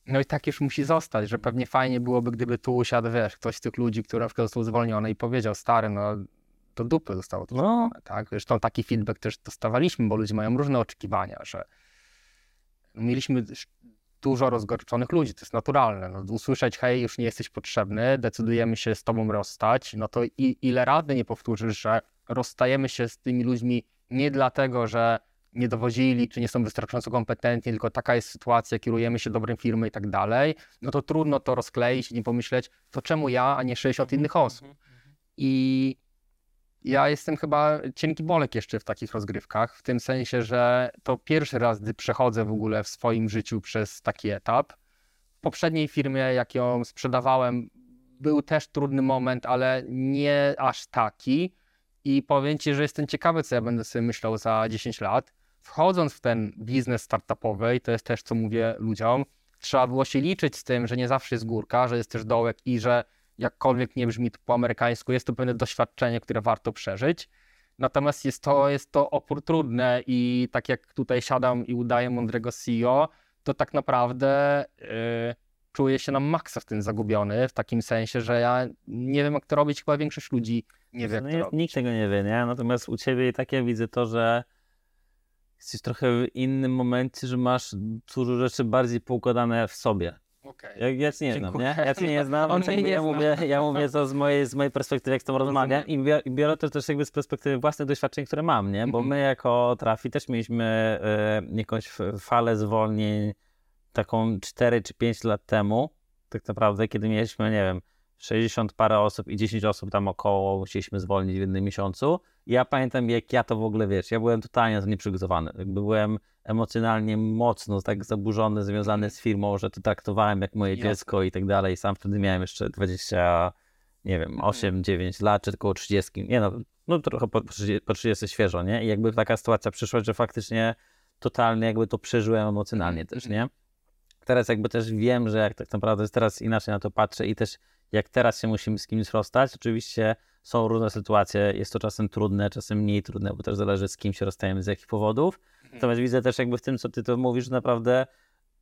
no i tak już musi zostać, że pewnie fajnie byłoby, gdyby tu usiadł, wiesz, ktoś z tych ludzi, który na przykład został zwolniony i powiedział, stary, no to dupy zostało to no, tak? Zresztą taki feedback też dostawaliśmy, bo ludzie mają różne oczekiwania, że mieliśmy dużo rozgorczonych ludzi, to jest naturalne. No, usłyszeć, hej, już nie jesteś potrzebny, decydujemy się z tobą rozstać, no to i, ile razy nie powtórzysz, że rozstajemy się z tymi ludźmi nie dlatego, że nie dowodzili, czy nie są wystarczająco kompetentni, tylko taka jest sytuacja, kierujemy się dobrem firmy i tak dalej, no to trudno to rozkleić i nie pomyśleć, to czemu ja, a nie 60 innych osób. I ja jestem chyba cienki bolek jeszcze w takich rozgrywkach, w tym sensie, że to pierwszy raz, gdy przechodzę w ogóle w swoim życiu przez taki etap. W poprzedniej firmie, jak ją sprzedawałem, był też trudny moment, ale nie aż taki. I powiem Ci, że jestem ciekawy, co ja będę sobie myślał za 10 lat. Wchodząc w ten biznes startupowy, i to jest też, co mówię ludziom, trzeba było się liczyć z tym, że nie zawsze jest górka, że jest też dołek i że jakkolwiek nie brzmi to po amerykańsku, jest to pewne doświadczenie, które warto przeżyć. Natomiast jest to, jest to opór trudne i tak jak tutaj siadam i udaję mądrego CEO, to tak naprawdę yy, czuję się na maksa w tym zagubiony, w takim sensie, że ja nie wiem, jak to robić, chyba większość ludzi nie wie, jak no, to nie- robić. nikt tego nie wie, nie? Natomiast u ciebie i tak ja widzę to, że jesteś trochę w innym momencie, że masz dużo rzeczy bardziej poukładane w sobie. Okej. Ja, ja cię nie znam, nie? Ja cię nie znam, On jakby nie ja, zna. mówię, ja mówię to z mojej, z mojej perspektywy, jak z tą rozmawiam i biorę, i biorę to też jakby z perspektywy własnych doświadczeń, które mam, nie? Bo Mhm. my jako Trafi też mieliśmy e, jakąś falę zwolnień taką 4 czy 5 lat temu, tak naprawdę, kiedy mieliśmy, nie wiem, 60 parę osób i 10 osób tam około musieliśmy zwolnić w jednym miesiącu. I ja pamiętam, jak ja to w ogóle, wiesz, ja byłem totalnie nieprzygotowany. Jakby byłem emocjonalnie mocno tak zaburzony, związany z firmą, że to traktowałem jak moje dziecko i tak dalej. Sam wtedy miałem jeszcze 20, nie wiem, 8, 9 lat, czy około 30. Nie no, no trochę po, po 30 po 30 świeżo, nie? I jakby taka sytuacja przyszła, że faktycznie totalnie jakby to przeżyłem emocjonalnie też, nie? Teraz jakby też wiem, że jak tak naprawdę teraz inaczej na to patrzę i też jak teraz się musimy z kimś rozstać, oczywiście są różne sytuacje, jest to czasem trudne, czasem mniej trudne, bo też zależy z kim się rozstajemy, z jakich powodów. Natomiast widzę też jakby w tym, co ty to mówisz, że naprawdę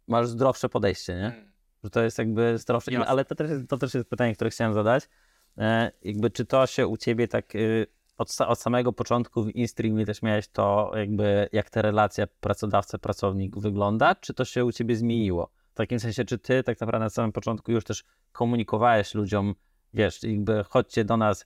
masz zdrowsze podejście, nie? Że to jest jakby zdrowsze. Jasne. Ale to też, jest, to też jest pytanie, które chciałem zadać. E, jakby czy to się u ciebie tak y, od, od samego początku w Instreamie też miałeś to jakby jak ta relacja pracodawca-pracownik wygląda, czy to się u ciebie zmieniło? W takim sensie, czy ty tak naprawdę na samym początku już też komunikowałeś ludziom, wiesz, jakby chodźcie do nas,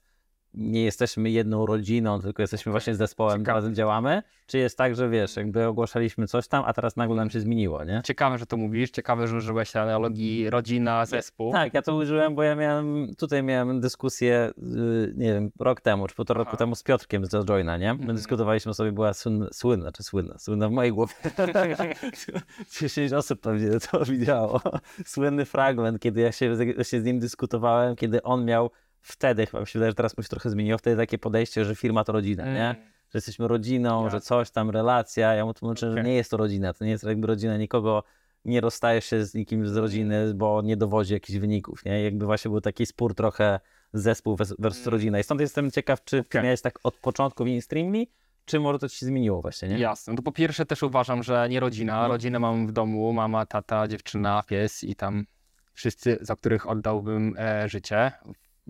nie jesteśmy jedną rodziną, tylko jesteśmy właśnie zespołem, Ciekawe. razem działamy? Czy jest tak, że wiesz, jakby ogłaszaliśmy coś tam, a teraz nagle nam się zmieniło, nie? Ciekawe, że to mówisz, ciekawe, że użyłeś analogii rodzina, zespół. Tak, ja to użyłem, bo ja miałem, tutaj miałem dyskusję, y, nie wiem, rok temu, czy półtora roku temu z Piotrkiem z Joina, nie? My Mhm. dyskutowaliśmy sobie, była słynna, słynna, czy słynna, słynna w mojej głowie. 10 osób pewnie to widziało. Słynny fragment, kiedy ja się, się z nim dyskutowałem, kiedy on miał wtedy, chyba mi się wydaje, że teraz mu się trochę zmieniło, wtedy takie podejście, że firma to rodzina, nie? Mm. Że jesteśmy rodziną, że Jasne. coś tam, relacja. Ja mu tłumaczę, że Okej. nie jest to rodzina, to nie jest jakby rodzina nikogo, nie rozstajesz się z nikim z rodziny, bo nie dowodzi jakichś wyników, nie? Jakby właśnie był taki spór trochę zespół versus Mm. rodzina. I stąd jestem ciekaw, czy Okej. miałeś tak od początku w Instreamly, czy może to ci się zmieniło właśnie, nie? Jasne. No to po pierwsze też uważam, że nie rodzina. Mhm. Rodzinę mam w domu, mama, tata, dziewczyna, pies i tam wszyscy, za których oddałbym e, życie.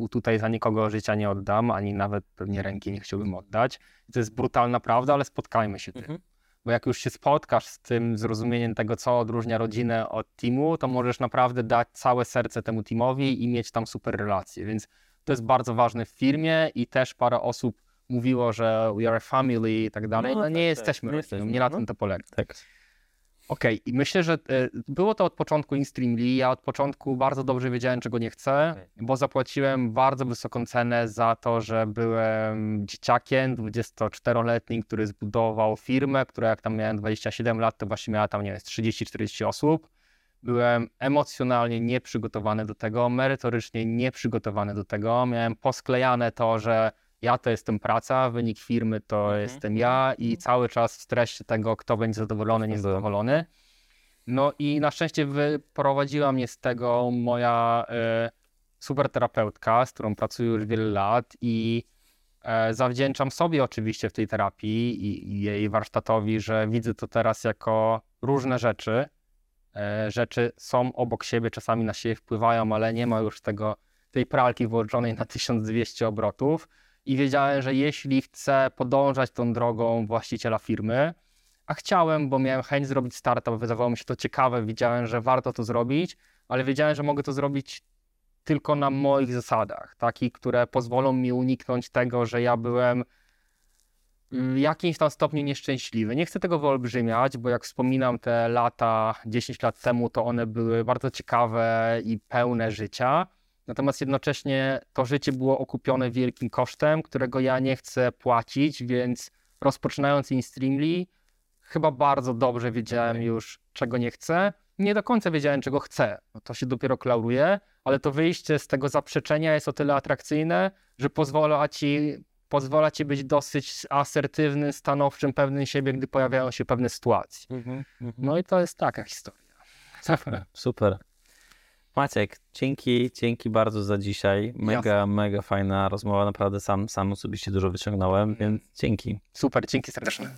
Tutaj za nikogo życia nie oddam, ani nawet pewnie ręki nie chciałbym oddać. To jest brutalna prawda, ale spotkajmy się tym. Mhm. Bo jak już się spotkasz z tym zrozumieniem tego, co odróżnia rodzinę od teamu, to możesz naprawdę dać całe serce temu teamowi i mieć tam super relacje. Więc to jest bardzo ważne w firmie i też parę osób mówiło, że we are a family i tak dalej. No No, tak, nie tak, jesteśmy nie rodziną, jesteśmy, nie na no. tym to polega. Tak. Okej, i myślę, że e, było to od początku InStreamly. Ja od początku bardzo dobrze wiedziałem, czego nie chcę, bo zapłaciłem bardzo wysoką cenę za to, że byłem dzieciakiem 24-letnim, który zbudował firmę, która jak tam miałem 27 lat, to właśnie miała tam, nie wiem, z 30-40 osób. Byłem emocjonalnie nieprzygotowany do tego, merytorycznie nieprzygotowany do tego. Miałem posklejane to, że ja to jestem praca, wynik firmy to Mhm, jestem ja i cały czas w stresie tego, kto będzie zadowolony, niezadowolony. No i na szczęście wyprowadziła mnie z tego moja e, super terapeutka, z którą pracuję już wiele lat i e, zawdzięczam sobie oczywiście w tej terapii i, i jej warsztatowi, że widzę to teraz jako różne rzeczy. E, rzeczy są obok siebie, czasami na siebie wpływają, ale nie ma już tego, tej pralki włączonej na 1200 obrotów. I wiedziałem, że jeśli chcę podążać tą drogą właściciela firmy, a chciałem, bo miałem chęć zrobić startup, wydawało mi się to ciekawe, widziałem, że warto to zrobić, ale wiedziałem, że mogę to zrobić tylko na moich zasadach, takich, które pozwolą mi uniknąć tego, że ja byłem w jakimś tam stopniu nieszczęśliwy. Nie chcę tego wyolbrzymiać, bo jak wspominam te lata 10 lat temu, to one były bardzo ciekawe i pełne życia. Natomiast jednocześnie to życie było okupione wielkim kosztem, którego ja nie chcę płacić, więc rozpoczynając InStreamly, chyba bardzo dobrze wiedziałem już, czego nie chcę. Nie do końca wiedziałem, czego chcę. No to się dopiero klauruje, ale to wyjście z tego zaprzeczenia jest o tyle atrakcyjne, że pozwala ci, pozwala ci być dosyć asertywnym, stanowczym, pewnym siebie, gdy pojawiają się pewne sytuacje. Mhm, mhm. No i to jest taka historia. Super, super. Maciek, dzięki, dzięki bardzo za dzisiaj. Mega, Jasne. mega fajna rozmowa, naprawdę sam, sam osobiście dużo wyciągnąłem, mm. więc dzięki. Super, dzięki serdecznie.